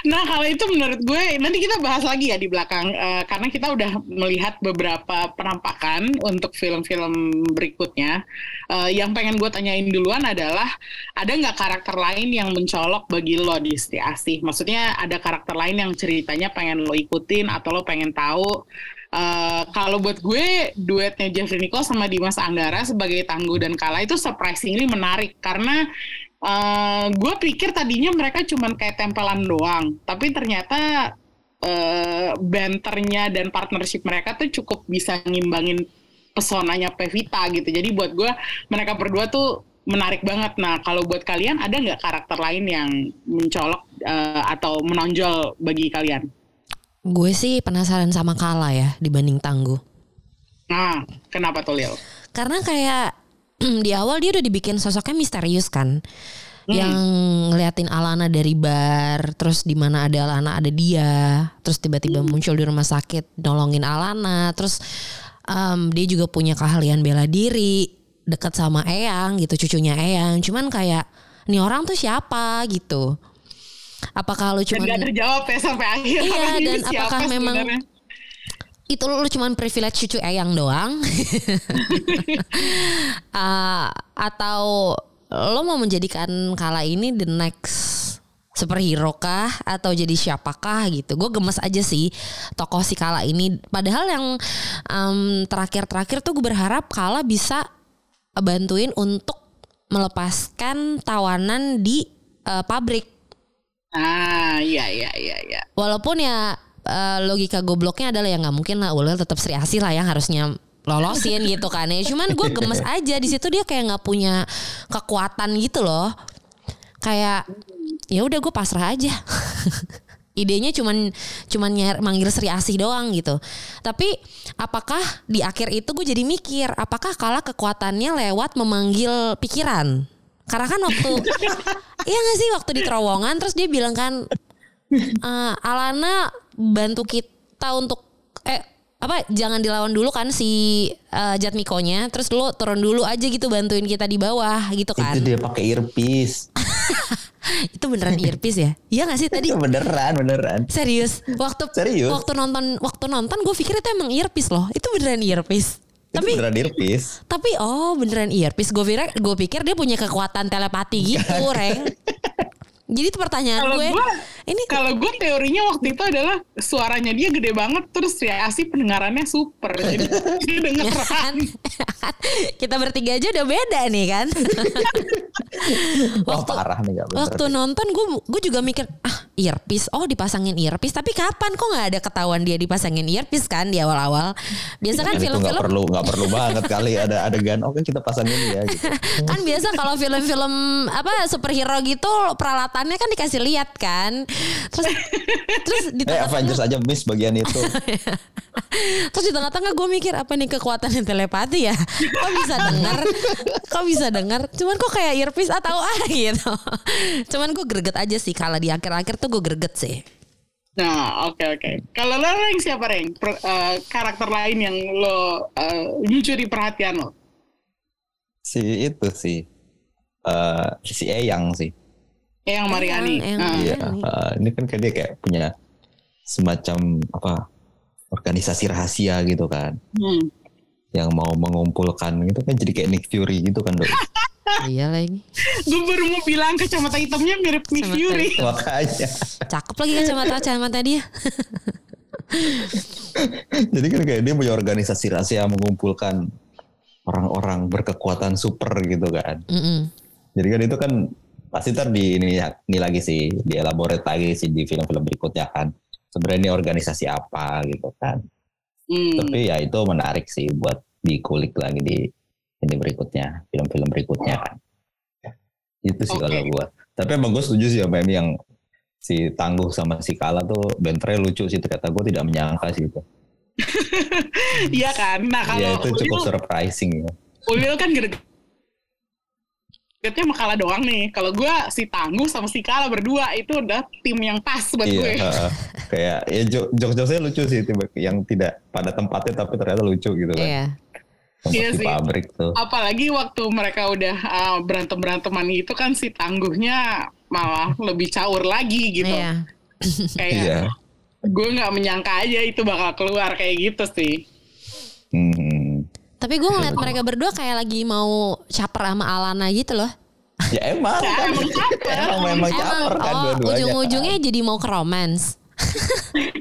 Nah kalau itu menurut gue nanti kita bahas lagi ya di belakang eh, karena kita udah melihat beberapa penampakan untuk film-film berikutnya. Eh, yang pengen gue tanyain duluan adalah ada nggak karakter lain yang mencolok bagi lo di Asih? Maksudnya ada karakter lain yang ceritanya pengen lo ikutin atau lo pengen tahu? Eh, kalau buat gue duetnya Jeffrey Nicole sama Dimas Anggara sebagai Tangguh dan Kala itu surprisingly menarik karena eh gue pikir tadinya mereka cuman kayak tempelan doang, tapi ternyata eh banternya dan partnership mereka tuh cukup bisa ngimbangin pesonanya Pevita gitu. Jadi buat gue mereka berdua tuh menarik banget. Nah kalau buat kalian ada nggak karakter lain yang mencolok eh, atau menonjol bagi kalian? Gue sih penasaran sama Kala ya dibanding Tangguh. Nah kenapa tuh Lil? Karena kayak di awal dia udah dibikin sosoknya misterius kan. Yang ngeliatin Alana dari bar, terus di mana ada Alana ada dia, terus tiba-tiba muncul di rumah sakit nolongin Alana, terus em, dia juga punya keahlian bela diri, dekat sama Eyang gitu, cucunya Eyang. Cuman kayak nih orang tuh siapa gitu. Apakah lu Dan cuman gak terjawab ya sampai akhir. Iya, Ini dan apakah memang sebenarnya? Itu lu cuman privilege cucu Eyang doang. Ah, atau lo mau menjadikan Kala ini the next superhero kah? Atau jadi siapakah gitu? Gue gemes aja sih tokoh si Kala ini. Padahal yang em, terakhir-terakhir tuh gue berharap Kala bisa bantuin untuk melepaskan tawanan di eh, pabrik. Ah, iya iya iya iya. Walaupun ya eh, logika gobloknya adalah ya nggak mungkin lah Ulil tetap Sri Asih lah yang harusnya lolosin gitu kan ya. Cuman gue gemes aja di situ dia kayak nggak punya kekuatan gitu loh. Kayak ya udah gue pasrah aja. Idenya cuman cuman nyar, manggil Sri Asih doang gitu. Tapi apakah di akhir itu gue jadi mikir apakah kalah kekuatannya lewat memanggil pikiran? Karena kan waktu Iya gak sih waktu di terowongan terus dia bilang kan "Eh, Alana bantu kita untuk eh apa jangan dilawan dulu kan si eh, Jatmikonya terus lu turun dulu aja gitu bantuin kita di bawah gitu kan. itu dia pakai earpiece itu beneran earpiece ya? Iya gak sih tadi? Itu beneran, beneran. Serius? Waktu Serius? waktu nonton waktu nonton gue pikir itu emang earpiece loh. Itu beneran earpiece. Itu Tapi beneran earpiece. tapi oh beneran earpiece. Gue pikir gue pikir dia punya kekuatan telepati gitu, Reng. Jadi itu pertanyaan Kalau gue. gue, Ini kalau gue teorinya waktu itu adalah suaranya dia gede banget, terus reaksi pendengarannya super, jadi dia ya kan? dengeran. Kita bertiga aja udah beda nih kan. Wah parah nih gak bener. Waktu nonton gue gue juga mikir ah earpiece oh dipasangin earpiece tapi kapan kok nggak ada ketahuan dia dipasangin earpiece kan di awal-awal biasa kan Dan itu nggak film-film perlu nggak perlu banget kali ada adegan oke kita pasang ini ya gitu. kan biasa kalau film-film apa superhero gitu peralatannya kan dikasih lihat kan terus terus di Eh tengah-tengah Avengers aja miss bagian itu. terus di tengah-tengah gue mikir apa nih kekuatan yang telepati ya kok bisa dengar kok bisa dengar cuman kok kayak earpiece atau ah gitu cuman gue greget aja sih kalau di akhir-akhir tuh gue greget sih Nah, oke oke. Kalau lo Reng siapa Reng? Per- eh, karakter lain yang lo eh, mencuri perhatian lo? si itu sih. eh si Eyang sih. Eh, yang Mariani. Eyang, Ah. Eyang. Iya, eh, ini kan kayak dia kayak punya semacam apa organisasi rahasia gitu kan, Hmm. yang mau mengumpulkan gitu kan jadi kayak Nick Fury gitu kan dok. iya lagi Gue baru mau bilang kacamata hitamnya mirip Nick Kacamata Fury. Makanya, cakep lagi kacamata kacamata dia jadi kan kayak dia punya organisasi rahasia mengumpulkan orang-orang berkekuatan super gitu kan. Mm-mm. Jadi kan itu kan pasti ntar di ini, ini lagi sih, dielaborate lagi sih di film-film berikutnya kan. Sebenarnya ini organisasi apa gitu kan. Hmm. Tapi ya itu menarik sih buat dikulik lagi di ini berikutnya, film-film berikutnya kan. Itu sih Oke. kalau gua. Tapi emang gue setuju sih sama ini yang si Tangguh sama si Kala tuh bentre lucu sih ternyata gue tidak menyangka sih itu. Iya kan. Nah kalau Ya itu cukup Ulil, surprising ya. Ulil kan gede Getnya sama Kala doang nih. Kalau gue si Tangguh sama si Kala berdua itu udah tim yang pas buat Iya, gue. heeh. kayak ya jokes-jokesnya lucu sih tiba yang tidak pada tempatnya tapi ternyata lucu gitu kan. iya Iya di sih. pabrik tuh. Apalagi waktu mereka udah uh, berantem-beranteman itu kan si Tangguhnya malah lebih caur lagi gitu. iya Kayak Iya. gue nggak menyangka aja itu bakal keluar kayak gitu sih. Hmm. Tapi gue ngeliat mereka berdua kayak lagi mau caper sama Alana gitu loh Ya emang Ya, kan. emang caper. emang memang caper kan oh dua-duanya. ujung-ujungnya jadi mau ke romance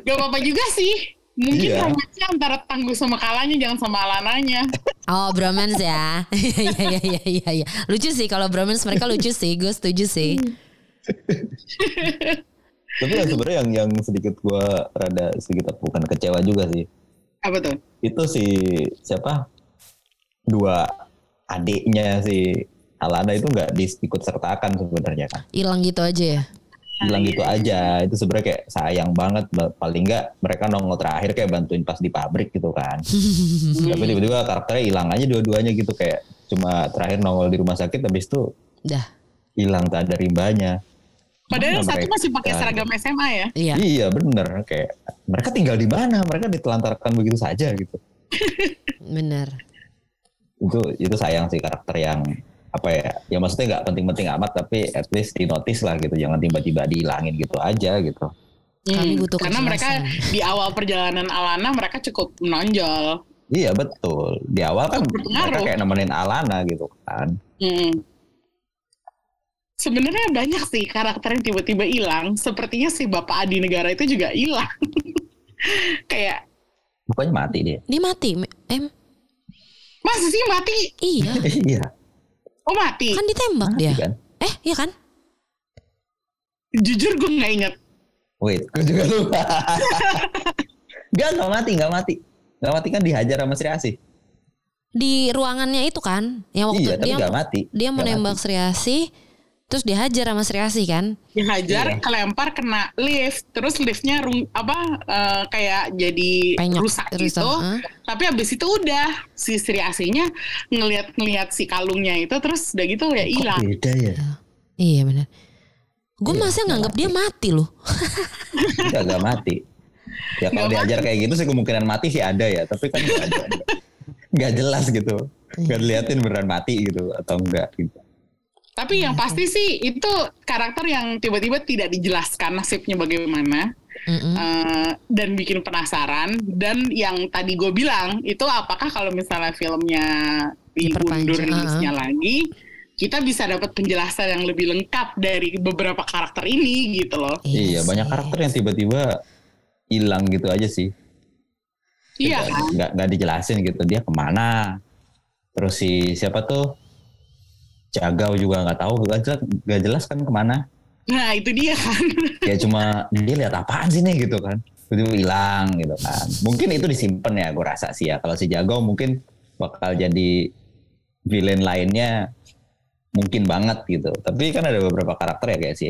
Gak apa-apa juga sih. Mungkin Iya. romansnya antara Tangguh sama Kalanya jangan sama Alananya. Oh bromance ya Iya iya iya iya iya. Lucu sih kalau bromance mereka lucu sih Gue setuju sih Tapi yang sebenarnya yang yang sedikit gua rada sedikit bukan kecewa juga sih. Apa tuh? Itu si siapa? Dua adiknya si Alana itu nggak diikut sertakan sebenarnya kan. Hilang gitu aja ya Bilang gitu aja. Itu sebenarnya kayak sayang banget. Paling nggak mereka nongol terakhir kayak bantuin pas di pabrik gitu kan. Tapi tiba-tiba karakternya hilang aja dua-duanya gitu kayak cuma terakhir nongol di rumah sakit habis itu Dah hilang tak ada rimbanya. Padahal Mana satu mereka? masih pakai seragam SMA ya. Iya Iya bener kayak mereka tinggal di mana? Mereka ditelantarkan begitu saja gitu. bener Itu itu sayang sih karakter yang apa ya? Ya maksudnya nggak penting-penting amat tapi at least di notice lah gitu. Jangan tiba-tiba dihilangin gitu aja gitu. Kami Hmm, butuh Karena mereka di awal perjalanan Alana mereka cukup menonjol. Iya betul. Di awal kan Berpengaruh. mereka kayak nemenin Alana gitu kan. Hmm. Sebenarnya banyak sih karakter yang tiba-tiba hilang. Sepertinya si Bapak Adi Negara itu juga hilang. Kayak Bukannya mati dia. Dia mati Em masa sih mati? Iya iya. Oh mati. Kan ditembak Mati dia kan. Eh iya kan Jujur gue nggak inget. Wait, gue juga lupa. Gak, gak mati, gak mati. Gak mati kan dihajar sama Sri Asih. Di ruangannya itu kan Yang waktu Iya, tapi dia gak mati. Dia menembak. Sri Asih Terus dihajar sama Sri Asih kan Dihajar, Iya. kelempar, kena lift. Terus liftnya rung, apa eh, kayak jadi Penyok rusak rusak, gitu. Tapi abis itu udah si Sri Asihnya ngeliat-ngeliat si kalungnya itu terus udah gitu ya hilang. beda ya? Iya benar Gue Iya, masih nganggap dia mati loh Gak, gak mati. Ya kalau diajar kayak gitu sih kemungkinan mati sih ada ya. Tapi kan gak, ada. Gak jelas gitu. Gak diliatin beneran mati gitu atau enggak gitu. Tapi yang pasti sih itu karakter yang tiba-tiba tidak dijelaskan nasibnya bagaimana. Mm-hmm. Uh, dan bikin penasaran dan yang tadi gue bilang itu apakah kalau misalnya filmnya diundur rilisnya uh-huh. lagi kita bisa dapat penjelasan yang lebih lengkap dari beberapa karakter ini gitu loh. Iya, banyak karakter yang tiba-tiba hilang gitu aja sih. Iya. Nggak nggak dijelasin gitu dia ke mana. Terus si siapa tuh Jagau juga nggak tahu gak jelas, gak jelas kan ke mana. Nah itu dia kan. ya cuma dia lihat apaan sih nih gitu kan. Itu hilang gitu kan. Mungkin itu disimpan ya gue rasa sih ya. Kalau si Jagau mungkin bakal jadi villain lainnya mungkin banget gitu. Tapi kan ada beberapa karakter ya kayak si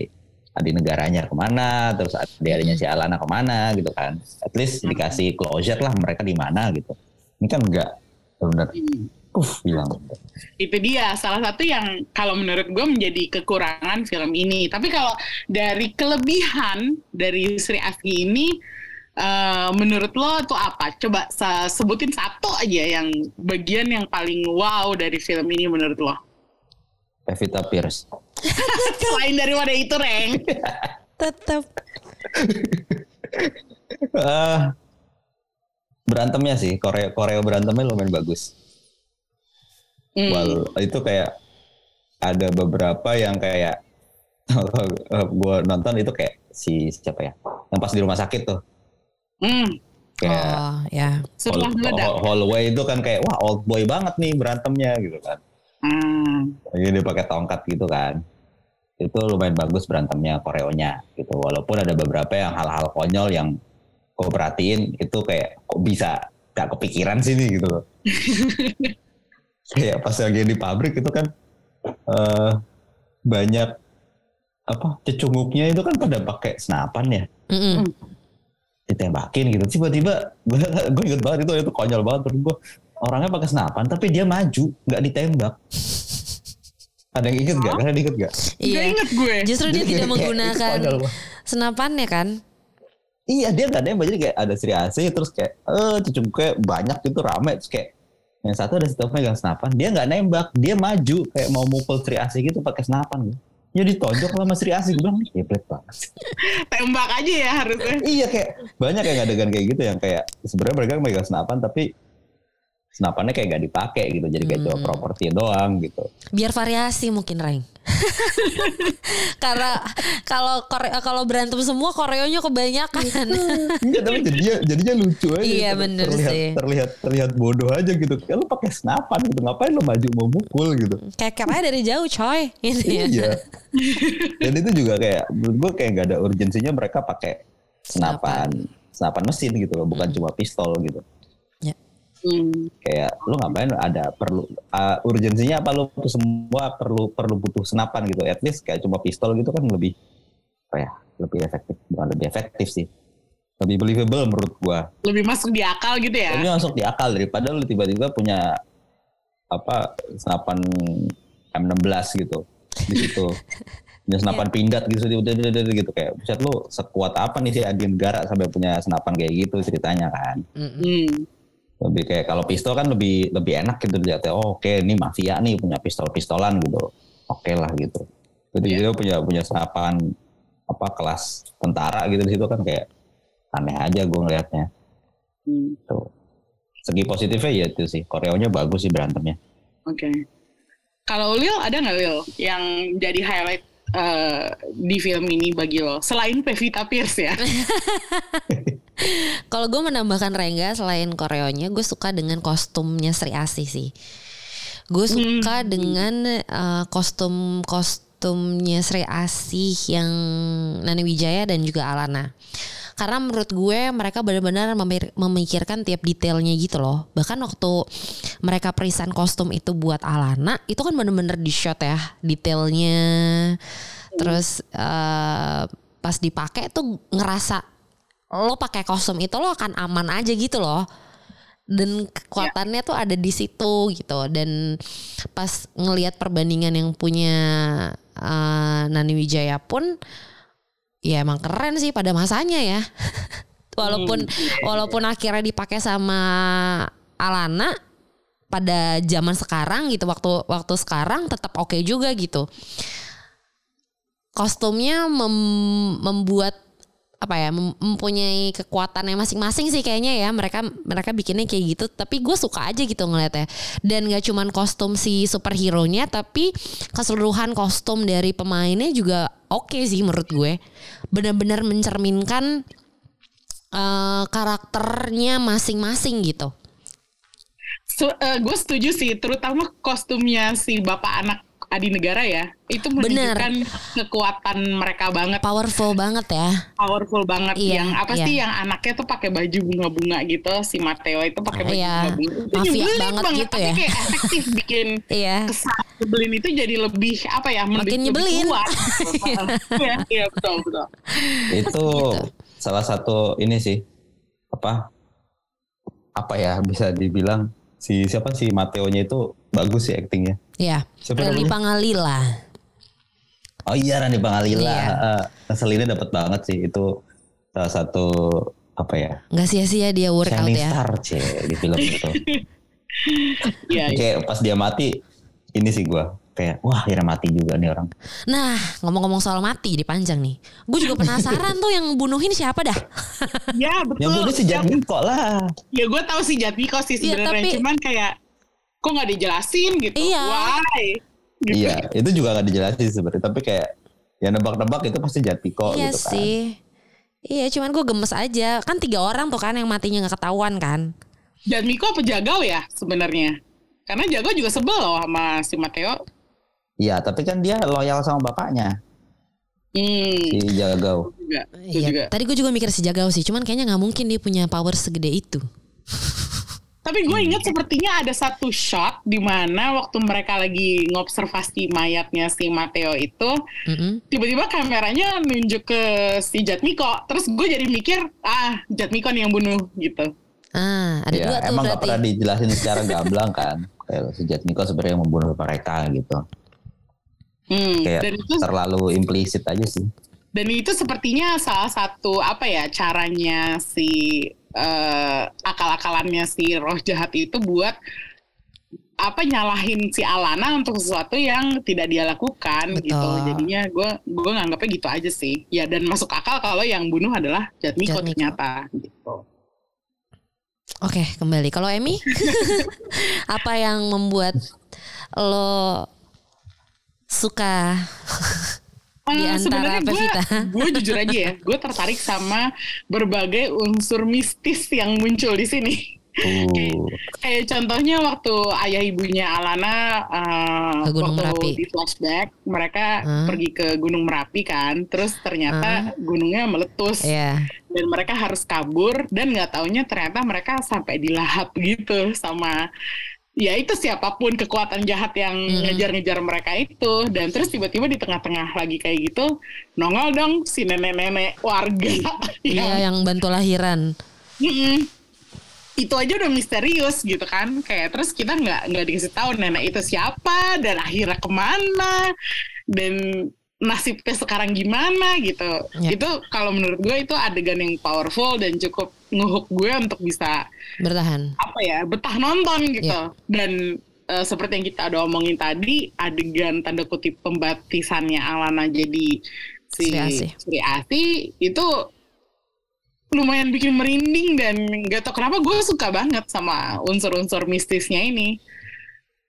adi negaranya ke mana, terus adi-adinya si Alana ke mana gitu kan. At least dikasih closure lah mereka di mana gitu. Ini kan enggak benar puff bilang. Itu dia salah satu yang kalau menurut gue menjadi kekurangan film ini. Tapi kalau dari kelebihan dari Sri Asgi ini, uh, menurut lo tuh apa? Coba sebutin satu aja yang bagian yang paling wow dari film ini menurut lo. Pevita Pierce. Selain dari wadah itu, Reng. Tetap. uh, berantemnya sih, Korea Korea berantemnya lumayan bagus. Mm. Well, itu kayak ada beberapa yang kayak gue nonton itu kayak si siapa ya? Yang pas di rumah sakit tuh. Mm. kayak oh, ya. Setelah hall, hallway itu kan kayak wah old boy banget nih berantemnya gitu kan. Mm. jadi dia pakai tongkat gitu kan. Itu lumayan bagus berantemnya koreonya gitu. Walaupun ada beberapa yang hal-hal konyol yang gue perhatiin itu kayak kok bisa gak kepikiran sih nih gitu loh kayak pas lagi di pabrik itu kan uh, banyak apa cecunguknya itu kan pada pakai senapan ya? Mm -hmm. ditembakin gitu. Tiba-tiba gue gue inget banget itu itu konyol banget. Terus gue orangnya pakai senapan tapi dia maju nggak ditembak. Ada yang inget gak? Kalian inget gak? Iya. Inget gue. Justru dia, dia tidak menggunakan senapannya kan? Iya dia gak nembak. Jadi kayak ada Sri Asih Terus kayak Eh cecunguknya banyak gitu rame. Terus kayak yang satu ada satu megang senapan, dia nggak nembak, dia maju kayak mau mukul Sri Asih gitu pakai senapan gitu. Ya ditonjok sama Sri Asih, gue bilang kebet banget. Tembak aja ya harusnya. iya kayak banyak yang adegan kayak gitu yang kayak sebenarnya mereka megang senapan tapi senapannya kayak gak dipakai gitu jadi kayak hmm. cuma properti doang gitu biar variasi mungkin Reng karena kalau kalau berantem semua koreonya kebanyakan. Enggak tapi jadinya jadinya lucu aja iya bener terlihat, sih. terlihat terlihat bodoh aja gitu. Kayak lu pakai senapan gitu. Ngapain lu maju mau mukul gitu? Kayak aja dari jauh coy. Gitu ya. iya. Dan itu juga kayak menurut gue kayak gak ada urgensinya mereka pakai senapan. Senapan. Mesin gitu loh bukan hmm. cuma pistol gitu Hmm. Kayak lu ngapain ada perlu uh, urgensinya apa lu semua perlu perlu butuh senapan gitu. At least kayak cuma pistol gitu kan lebih apa ya? Lebih efektif, bukan lebih efektif sih. Lebih believable menurut gua. Lebih masuk di akal gitu ya. Lebih masuk di akal daripada lu tiba-tiba punya apa senapan M16 gitu di situ. punya senapan yeah. pindad gitu gitu, gitu kayak buset lu sekuat apa nih sih Adi Negara sampai punya senapan kayak gitu ceritanya kan. Mm -hmm lebih kayak kalau pistol kan lebih lebih enak gitu lihat oh oke okay, ini mafia nih punya pistol pistolan gitu. Oke okay lah gitu. Jadi yeah. dia punya punya senapan apa kelas tentara gitu di situ kan kayak aneh aja gue ngelihatnya. Hmm. tuh. Segi positifnya ya itu sih. Koreonya bagus sih berantemnya. Oke. Okay. kalau Lil ada nggak Lil yang jadi highlight uh, di film ini bagi lo? Selain Pevita Pierce ya Kalau gue menambahkan Rengga selain koreonya, gue suka dengan kostumnya Sri Asih sih. Gue suka hmm. dengan uh, kostum kostumnya Sri Asih yang Nani Wijaya dan juga Alana. Karena menurut gue mereka benar-benar memikirkan tiap detailnya gitu loh. Bahkan waktu mereka perisan kostum itu buat Alana, itu kan benar-benar di shot ya detailnya. Terus uh, pas dipakai tuh ngerasa lo pakai kostum itu lo akan aman aja gitu loh. Dan kekuatannya tuh ada di situ gitu. Dan pas ngelihat perbandingan yang punya uh, Nani Wijaya pun ya emang keren sih pada masanya ya. Walaupun hmm. walaupun akhirnya dipakai sama Alana pada zaman sekarang gitu waktu waktu sekarang tetap oke okay juga gitu. Kostumnya mem, membuat apa ya mempunyai kekuatannya masing-masing sih kayaknya ya. Mereka mereka bikinnya kayak gitu. Tapi gue suka aja gitu ngeliatnya. Dan gak cuman kostum si superhero nya tapi keseluruhan kostum dari pemainnya juga oke okay sih menurut gue. Benar-benar mencerminkan uh, karakternya masing-masing gitu. So, uh, gue setuju sih terutama kostumnya si bapak anak Adi Negara ya itu menunjukkan Bener. kekuatan mereka banget powerful banget ya powerful banget iya, yang apa iya. sih yang anaknya tuh pakai baju bunga-bunga gitu si Matteo itu pakai baju iya. bunga-bunga mafia banget, banget gitu ya kayak efektif bikin iya. kesan nyebelin itu jadi lebih apa ya makin nyebelin kuat iya, iya betul betul itu gitu. salah satu ini sih apa apa ya bisa dibilang si siapa sih Mateo-nya itu bagus sih aktingnya. Iya. Rani Pangalila. Oh iya Rani Pangalila. Iya. Uh, ngeselinnya dapat banget sih itu salah satu apa ya? Gak sia-sia dia workout Shining ya. Star cie di film itu. Iya. Kayak pas dia mati ini sih gue kayak wah akhirnya mati juga nih orang. Nah ngomong-ngomong soal mati di panjang nih, gue juga penasaran tuh yang bunuhin siapa dah? ya betul. Yang bunuh si Jatmiko lah. Ya gue tahu si Jatmiko sih iya, sebenarnya, ya, tapi... cuman kayak kok nggak dijelasin gitu? Iya. Why? Gitu. Iya itu juga nggak dijelasin sebenarnya, tapi kayak ya nebak-nebak itu pasti Jatmiko iya gitu kan. sih. Iya cuman gue gemes aja kan tiga orang tuh kan yang matinya nggak ketahuan kan. Jatmiko apa Jagau ya sebenarnya? Karena Jago juga sebel loh sama si Mateo. Iya, tapi kan dia loyal sama bapaknya. Hmm. Si Jagau. Iya. Tadi gue juga mikir si Jagau sih, cuman kayaknya nggak mungkin dia punya power segede itu. Tapi gue ingat sepertinya ada satu shot di mana waktu mereka lagi ngobservasi mayatnya si Mateo itu, mm-hmm. tiba-tiba kameranya nunjuk ke si Jatmiko. Terus gue jadi mikir, ah Jatmiko nih yang bunuh gitu. Ah, ada ya, dua tuh emang berarti. gak pernah dijelasin secara gamblang kan. Kayak si Jatmiko sebenarnya membunuh mereka gitu. Hmm, kayak dan itu, terlalu implisit aja sih. Dan itu sepertinya salah satu apa ya caranya si uh, akal-akalannya si roh jahat itu buat apa nyalahin si Alana untuk sesuatu yang tidak dia lakukan gitu. Betul. gitu. Jadinya gue gue nganggapnya gitu aja sih. Ya dan masuk akal kalau yang bunuh adalah Jatmiko, Jatmiko. ternyata gitu. Oke, kembali. Kalau Emmy apa yang membuat lo suka di uh, antara Pevita? Gue jujur aja ya, gue tertarik sama berbagai unsur mistis yang muncul di sini. Uh. kayak, contohnya waktu ayah ibunya Alana uh, ke Gunung waktu Merapi. di flashback mereka huh? pergi ke Gunung Merapi kan, terus ternyata huh? gunungnya meletus yeah. dan mereka harus kabur dan nggak taunya ternyata mereka sampai dilahap gitu sama ya itu siapa pun kekuatan jahat yang mm-hmm. ngejar-ngejar mereka itu. Dan terus tiba-tiba di tengah-tengah lagi kayak gitu nongol dong si nenek-nenek warga. Iya yang, yang bantu lahiran. Mm-mm. itu aja udah misterius gitu kan. Kayak terus kita nggak nggak dikasih tahu nenek itu siapa dan akhirnya ke mana. Dan nasibnya sekarang gimana gitu. Ya. Itu kalau menurut gue itu adegan yang powerful dan cukup ngehook gue untuk bisa bertahan. Apa ya, betah nonton gitu. Ya. Dan uh, seperti yang kita udah omongin tadi, adegan tanda kutip pembatisannya Alana jadi si Sri Asi, itu lumayan bikin merinding dan gak tau kenapa gue suka banget sama unsur-unsur mistisnya ini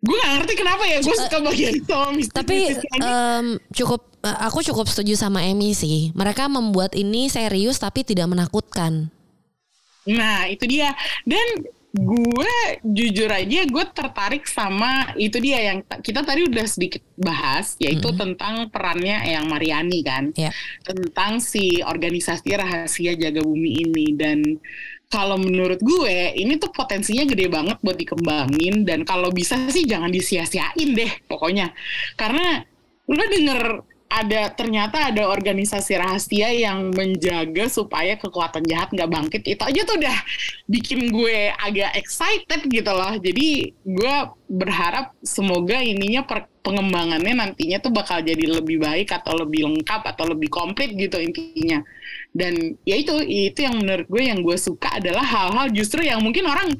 gue gak ngerti kenapa ya gue suka bagian itu mistis tapi um, cukup Eh, aku cukup setuju sama Emmy sih. Mereka membuat ini serius tapi tidak menakutkan. Nah, itu dia. Dan gue jujur aja gue tertarik sama itu dia yang kita tadi udah sedikit bahas yaitu mm -hmm. tentang perannya yang Mariani kan. Yeah. Tentang si organisasi rahasia jaga bumi ini dan kalau menurut gue ini tuh potensinya gede banget buat dikembangin. Dan kalau bisa sih jangan disia-siain deh pokoknya. Karena lu denger ada ternyata ada organisasi rahasia yang menjaga supaya kekuatan jahat nggak bangkit. Itu aja tuh udah bikin gue agak excited gitu loh. Jadi gue berharap semoga ininya per, pengembangannya nantinya tuh bakal jadi lebih baik atau lebih lengkap atau lebih komplit gitu intinya. Dan ya itu itu yang menurut gue yang gue suka adalah hal-hal justru yang mungkin orang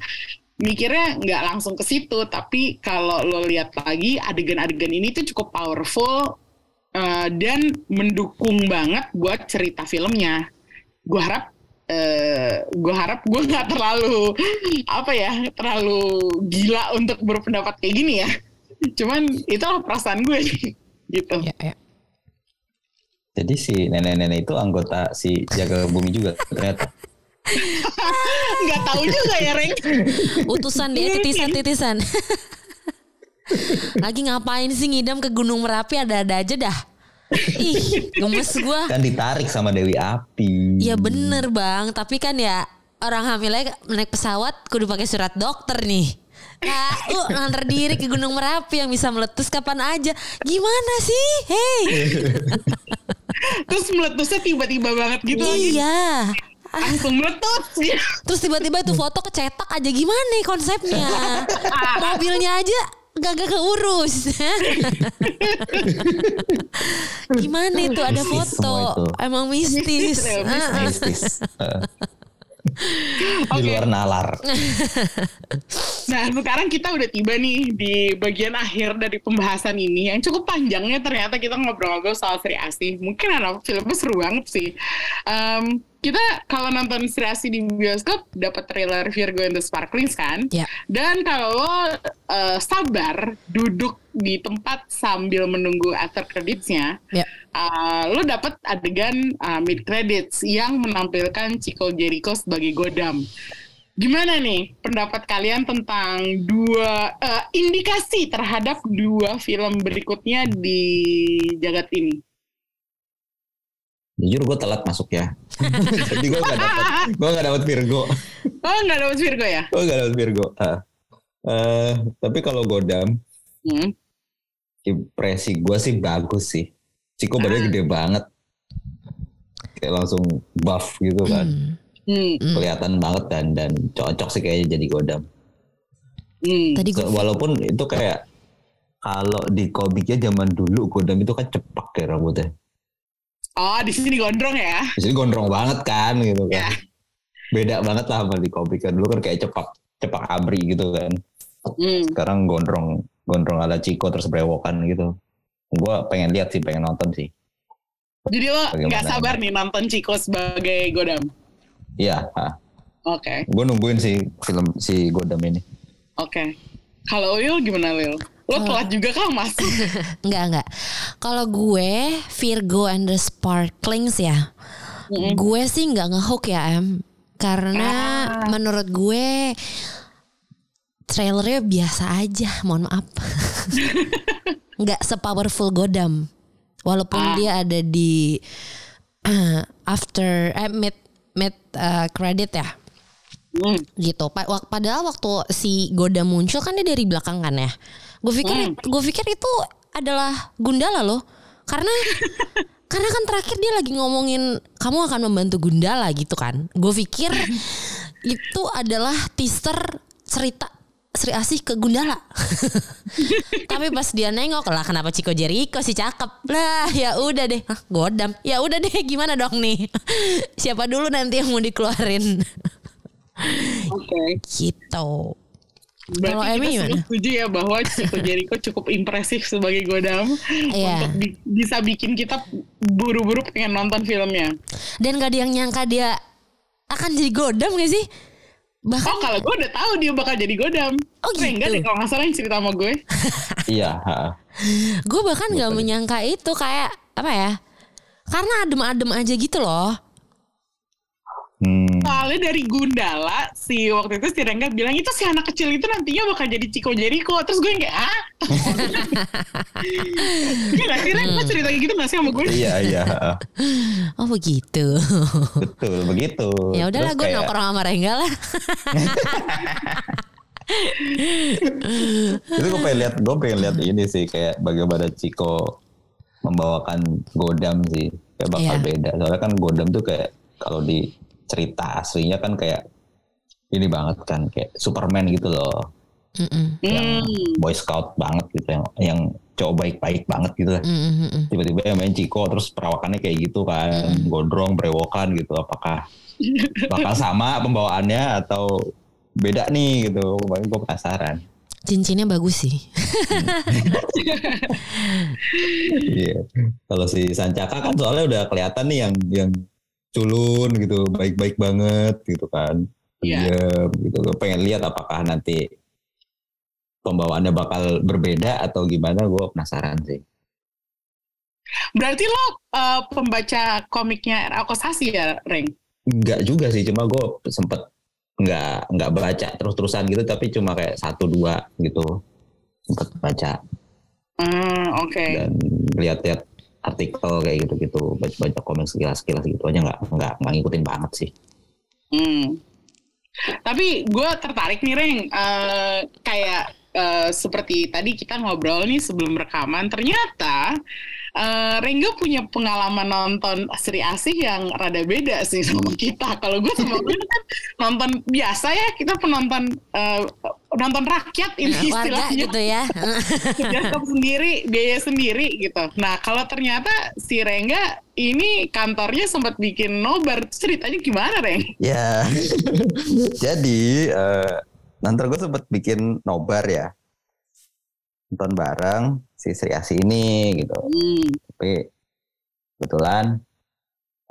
mikirnya nggak langsung ke situ. Tapi kalau lo lihat lagi adegan-adegan ini tuh cukup powerful uh, dan mendukung banget buat cerita filmnya. Gue harap uh, gue harap gue nggak terlalu apa ya terlalu gila untuk berpendapat kayak gini ya cuman itulah perasaan gue. Gitu. Ya, ya. jadi si nenek-nenek itu anggota si jaga bumi juga ternyata. Nggak tahu juga ya Reng. Utusan dia titisan-titisan. Lagi ngapain sih ngidam ke Gunung Merapi? Ada-ada aja dah. Ih, gemes gue. Kan ditarik sama Dewi Api. Iya bener bang, tapi kan ya orang hamilnya naik pesawat kudu pakai surat dokter nih. Nah, lu nganter diri ke Gunung Merapi yang bisa meletus kapan aja. Gimana sih? Hei. Terus meletusnya tiba-tiba banget gitu Iya. Langsung meletus. Terus tiba-tiba itu foto kecetak aja gimana nih konsepnya? Mobilnya aja gak, gak keurus. Gimana itu ada foto? Emang mistis. mistis. Di luar nalar. nah sekarang kita udah tiba nih di bagian akhir dari pembahasan ini yang cukup panjangnya ternyata kita ngobrol-ngobrol soal Sri Asih. Mungkin anak filmnya seru banget sih. Um, kita kalau nonton Sri Asih di bioskop dapat trailer Virgo and the Sparklings kan? Yeah. Dan kalau uh, sabar duduk di tempat sambil menunggu after creditsnya, yeah. uh, lo dapat adegan uh, mid credits yang menampilkan Chico Jericho sebagai Godam. Gimana nih pendapat kalian tentang dua uh, indikasi terhadap dua film berikutnya di jagat ini? Jujur gue telat masuk ya. Jadi gue gak dapet, gue gak dapet Virgo. Oh gak dapet Virgo ya? Gue gak dapet Virgo. Uh, uh, tapi kalau Godam, hmm. impresi gue sih bagus sih. Ciko ah. badannya gede banget. Kayak langsung buff gitu kan. Hmm. hmm. Kelihatan banget dan dan cocok sih kayaknya jadi Godam. Hmm. Tadi gue... Walaupun itu kayak kalau di komiknya zaman dulu Godam itu kan cepak kayak rambutnya. Oh, di sini gondrong ya? Di sini gondrong banget kan gitu kan. Yeah. Beda banget lah sama di komik kan. Dulu kan kayak cepak cepak abri gitu kan. Mm. Sekarang gondrong gondrong ala Ciko terus brewokan gitu. Gue pengen lihat sih, pengen nonton sih. Jadi lo nggak sabar nih nonton Ciko sebagai Godam? Iya. Oke. Okay. Gue nungguin sih film si Godam ini. Oke. Okay. Kalau Lil gimana Lil? Lo oh. telat juga kan mas? enggak enggak. Kalau gue Virgo and the Sparklings ya, mm-hmm. gue sih nggak ngehook ya em, karena ah. menurut gue trailernya biasa aja, mohon maaf. nggak sepowerful Godam, walaupun ah. dia ada di uh, after eh, mid mid uh, credit ya. Mm. gitu. Padahal waktu si Godam muncul kan dia dari belakang kan ya. Gue pikir hmm. gue pikir itu adalah Gundala loh. Karena karena kan terakhir dia lagi ngomongin kamu akan membantu Gundala gitu kan. Gue pikir itu adalah teaser cerita Sri Asih ke Gundala. Tapi pas dia nengok lah kenapa Ciko Jericho si cakep. Lah ya udah deh. Hah, godam. Ya udah deh gimana dong nih. Siapa dulu nanti yang mau dikeluarin. Oke. Okay. Gitu. Kalau Emi gimana? Setuju ya bahwa Chico Jericho cukup impresif sebagai Godam yeah. untuk bi bisa bikin kita buru-buru pengen nonton filmnya. Dan gak ada yang nyangka dia akan jadi Godam gak sih? Bahkan, oh kalau gue udah tahu dia bakal jadi Godam. Oh gitu. Enggak deh kalau nggak salah yang cerita sama gue. iya. gue bahkan nggak menyangka itu kayak apa ya? Karena adem-adem aja gitu loh. Hmm. Soalnya dari Gundala si waktu itu si Rengga bilang itu si anak kecil itu nantinya bakal jadi Ciko Jericho. Terus gue kayak ah Iya gak sih Rengga? Cerita gitu gak sih sama gue? Iya iya Oh begitu. Betul begitu. Ya udahlah gue kayak... nongkrong sama Rengga lah. Itu gue pengen lihat gue pengen lihat ini sih kayak bagaimana Ciko membawakan Godam sih. Kayak bakal yeah. beda. Soalnya kan Godam tuh kayak kalau di cerita aslinya kan kayak ini banget kan kayak Superman gitu loh Mm-mm. yang mm. boy scout banget gitu yang yang cowok baik-baik banget gitu lah tiba-tiba yang main Ciko terus perawakannya kayak gitu kan mm. gondrong berewokan gitu apakah bakal sama pembawaannya atau beda nih gitu. Makanya gue penasaran. Cincinnya bagus sih. Iya. Kalau si Sancaka kan soalnya udah kelihatan nih yang yang culun gitu, baik-baik banget gitu kan. Iya. Iya, gitu. Gue pengen lihat apakah nanti pembawaannya bakal berbeda atau gimana. Gue penasaran sih. Berarti lo uh, pembaca komiknya R.A. Kosasi ya, Reng? Enggak juga sih, cuma gue sempet nggak nggak baca terus-terusan gitu, tapi cuma kayak satu dua gitu sempet baca Hmm, oke. dan lihat-lihat artikel kayak gitu-gitu, baca-baca komik sekilas-sekilas gitu aja nggak nggak nggak ngikutin banget sih. Hmm. Tapi gue tertarik nih, Reng. Eh, kayak eh, seperti tadi kita ngobrol nih sebelum rekaman, ternyata eh, Rengga punya pengalaman nonton Sri Asih yang rada beda sih sama kita. Kalau gue sama gue kan nonton biasa ya, kita penonton eh, nonton rakyat ini Warga istilahnya. gitu ya. bioskop sendiri, biaya sendiri gitu. Nah, kalau ternyata si Rengga ini kantornya sempat bikin nobar, ceritanya gimana, Reng? Ya, jadi eh, nanti gue sempet bikin nobar ya, nonton bareng si Sri Asih ini gitu. Hmm. Tapi kebetulan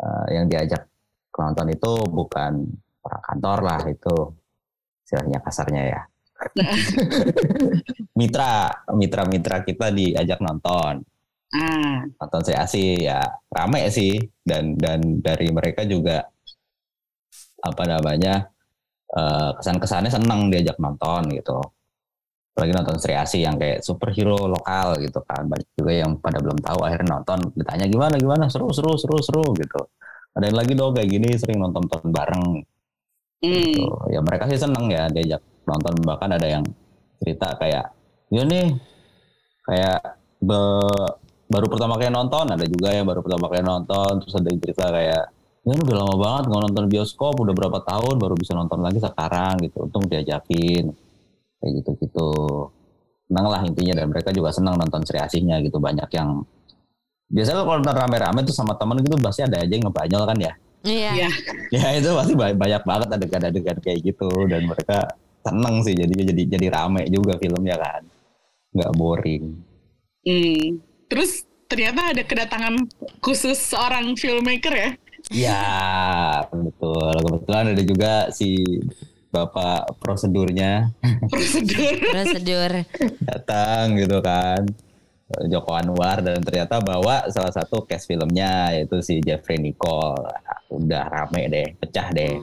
eh, yang diajak ke nonton itu bukan orang kantor lah itu, istilahnya kasarnya ya. mitra, mitra-mitra kita diajak nonton. Ah, nonton Sri Asih ya rame sih dan dan dari mereka juga apa namanya eh, kesan-kesannya seneng diajak nonton gitu apalagi nonton Sri Asih yang kayak superhero lokal gitu kan. Banyak juga yang pada belum tahu akhirnya nonton ditanya gimana gimana? Seru seru seru seru gitu. Ada yang lagi dong kayak gini sering nonton nonton bareng. Hmm. gitu. ya mereka sih seneng ya diajak nonton. Bahkan ada yang cerita kayak ya nih kayak be- baru pertama kali nonton. Ada juga yang baru pertama kali nonton terus ada yang cerita kayak ya udah lama banget nggak nonton bioskop udah berapa tahun baru bisa nonton lagi sekarang gitu. Untung diajakin kayak gitu gitu seneng lah intinya dan mereka juga senang nonton Sri Asihnya gitu banyak yang biasanya kalau nonton rame-rame tuh sama temen gitu pasti ada aja yang ngebanyol kan ya Iya. Iya. ya itu pasti ba- banyak banget adegan-adegan kayak gitu dan mereka seneng sih jadinya jadi jadi rame juga filmnya kan nggak boring Hmm. Terus ternyata ada kedatangan khusus seorang filmmaker ya? ya betul kebetulan ada juga si bapak prosedurnya Prosedur. Prosedur. datang gitu kan Joko Anwar dan ternyata bawa salah satu cast filmnya yaitu si Jeffrey Nicole udah rame deh pecah deh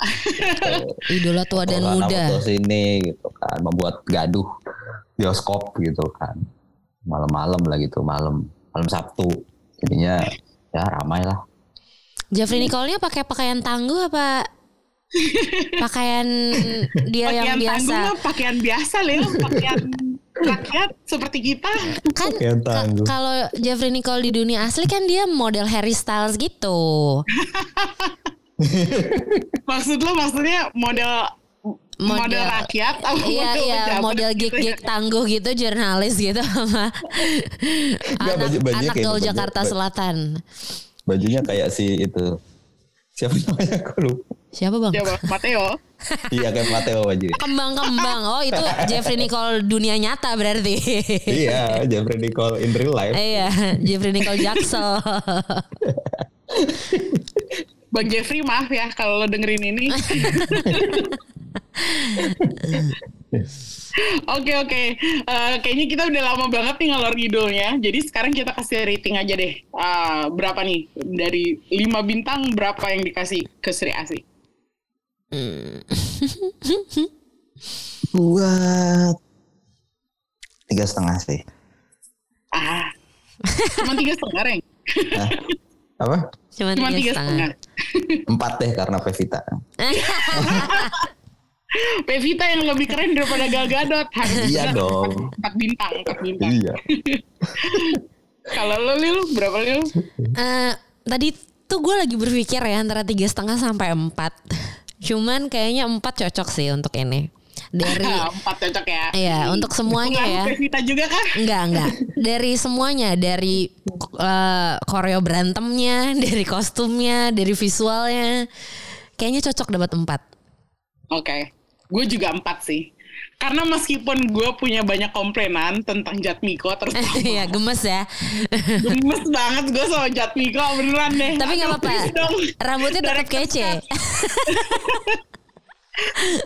Gitu. Idola tua dan Corona muda. foto sini gitu kan membuat gaduh bioskop gitu kan malam-malam lah gitu malam malam Sabtu jadinya ya ramai lah Jeffrey Nicole-nya pakai pakaian tangguh apa pakaian dia yang pakaian biasa? tangguh mah pakaian biasa Lil. Pakaian rakyat seperti kita. Kan Pakaian ka- tangguh. kalau Jeffrey Nicole di dunia asli kan dia model Harry Styles gitu. Maksud lo maksudnya model model, Model- rakyat atau Iya model iya model gitu gig-gig ya? tangguh gitu jurnalis gitu sama anak, baju- bajunya anak kayak gaul gitu, Jakarta baju- Selatan. bajunya kayak si itu siapa namanya aku lupa Siapa bang? Coba Mateo. iya kayak Mateo bajunya Kembang-kembang. Oh itu Jeffrey Nicole dunia nyata berarti. iya Jeffrey Nicole in real life iya Jeffrey Nicole Jaksel. Bang Jeffrey maaf ya kalau lo dengerin ini. Oke oke, Eh, kayaknya kita udah lama banget nih ngalor ngidulnya. Jadi sekarang kita kasih rating aja deh. Ah, berapa nih dari 5 bintang berapa yang dikasih ke Sri Asih? buat tiga setengah sih Ah, cuma tiga setengah Reng. Hah? apa Cuma Cuma tiga tiga setengah. setengah. empat deh karena Pevita Pevita yang lebih keren daripada Gal Gadot. Iya dong. Empat, bintang, empat bintang. iya Kalau lo Lil, berapa Lil? Eh, tadi tuh gue lagi berpikir ya antara tiga setengah sampai empat. Cuman kayaknya empat cocok sih untuk ini. Dari empat cocok ya. Iya, untuk semuanya ya. Pevita juga kah? Enggak, enggak. Dari semuanya, dari koreo berantemnya, dari kostumnya, dari visualnya. Kayaknya cocok dapat empat. Oke. Gue juga empat sih. Karena meskipun gue punya banyak komplainan tentang Jatmiko terus Iya gemes ya. gemes banget gue sama Jatmiko beneran deh. Tapi nggak apa-apa. Rambutnya tetap kece.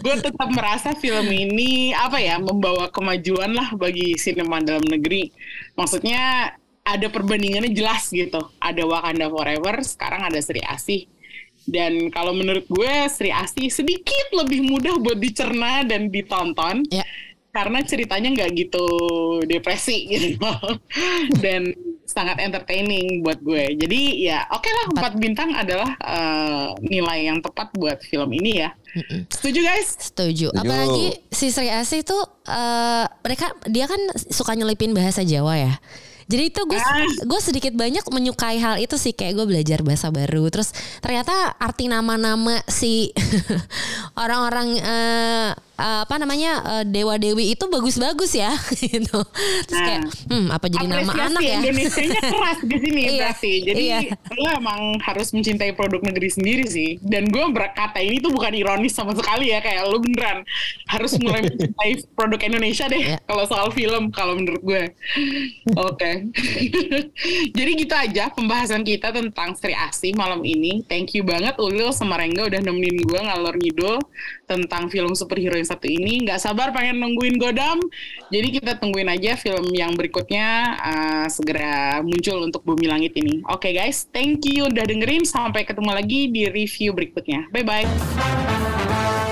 gue tetap merasa film ini apa ya membawa kemajuan lah bagi sinema dalam negeri. Maksudnya ada perbandingannya jelas gitu. Ada Wakanda Forever, sekarang ada Sri Asih. Dan kalau menurut gue Sri Asih sedikit lebih mudah buat dicerna dan ditonton. Ya. Karena ceritanya nggak gitu depresi gitu. dan sangat entertaining buat gue. Jadi ya oke lah empat bintang adalah eh, nilai yang tepat buat film ini ya. Setuju guys? Setuju. Setuju. Apalagi si Sri Asih tuh eh, mereka dia kan suka nyelipin bahasa Jawa ya. Jadi itu gue gue sedikit banyak menyukai hal itu sih kayak gue belajar bahasa baru. Terus ternyata arti nama-nama si orang-orang eh, eh, apa namanya eh, dewa dewi itu bagus-bagus ya gitu. Terus kayak hmm apa jadi nama anak ya? Indonesianya keras di sini Iya, berarti. Jadi iya. lo emang harus mencintai produk negeri sendiri sih. Dan gue berkata ini tuh bukan ironis sama sekali ya kayak lo beneran harus mulai mencintai produk Indonesia deh Iya. kalau soal film kalau menurut gue. Oke. Jadi gitu aja pembahasan kita tentang Sri Asih malam ini. Thank you banget Ulil sama Rengga udah nemenin gue ngalor ngidul tentang film superhero yang satu ini. Nggak sabar pengen nungguin Godam. Jadi kita tungguin aja film yang berikutnya uh, segera muncul untuk Bumi Langit ini. Oke guys, thank you udah dengerin. Sampai ketemu lagi di review berikutnya. Bye bye.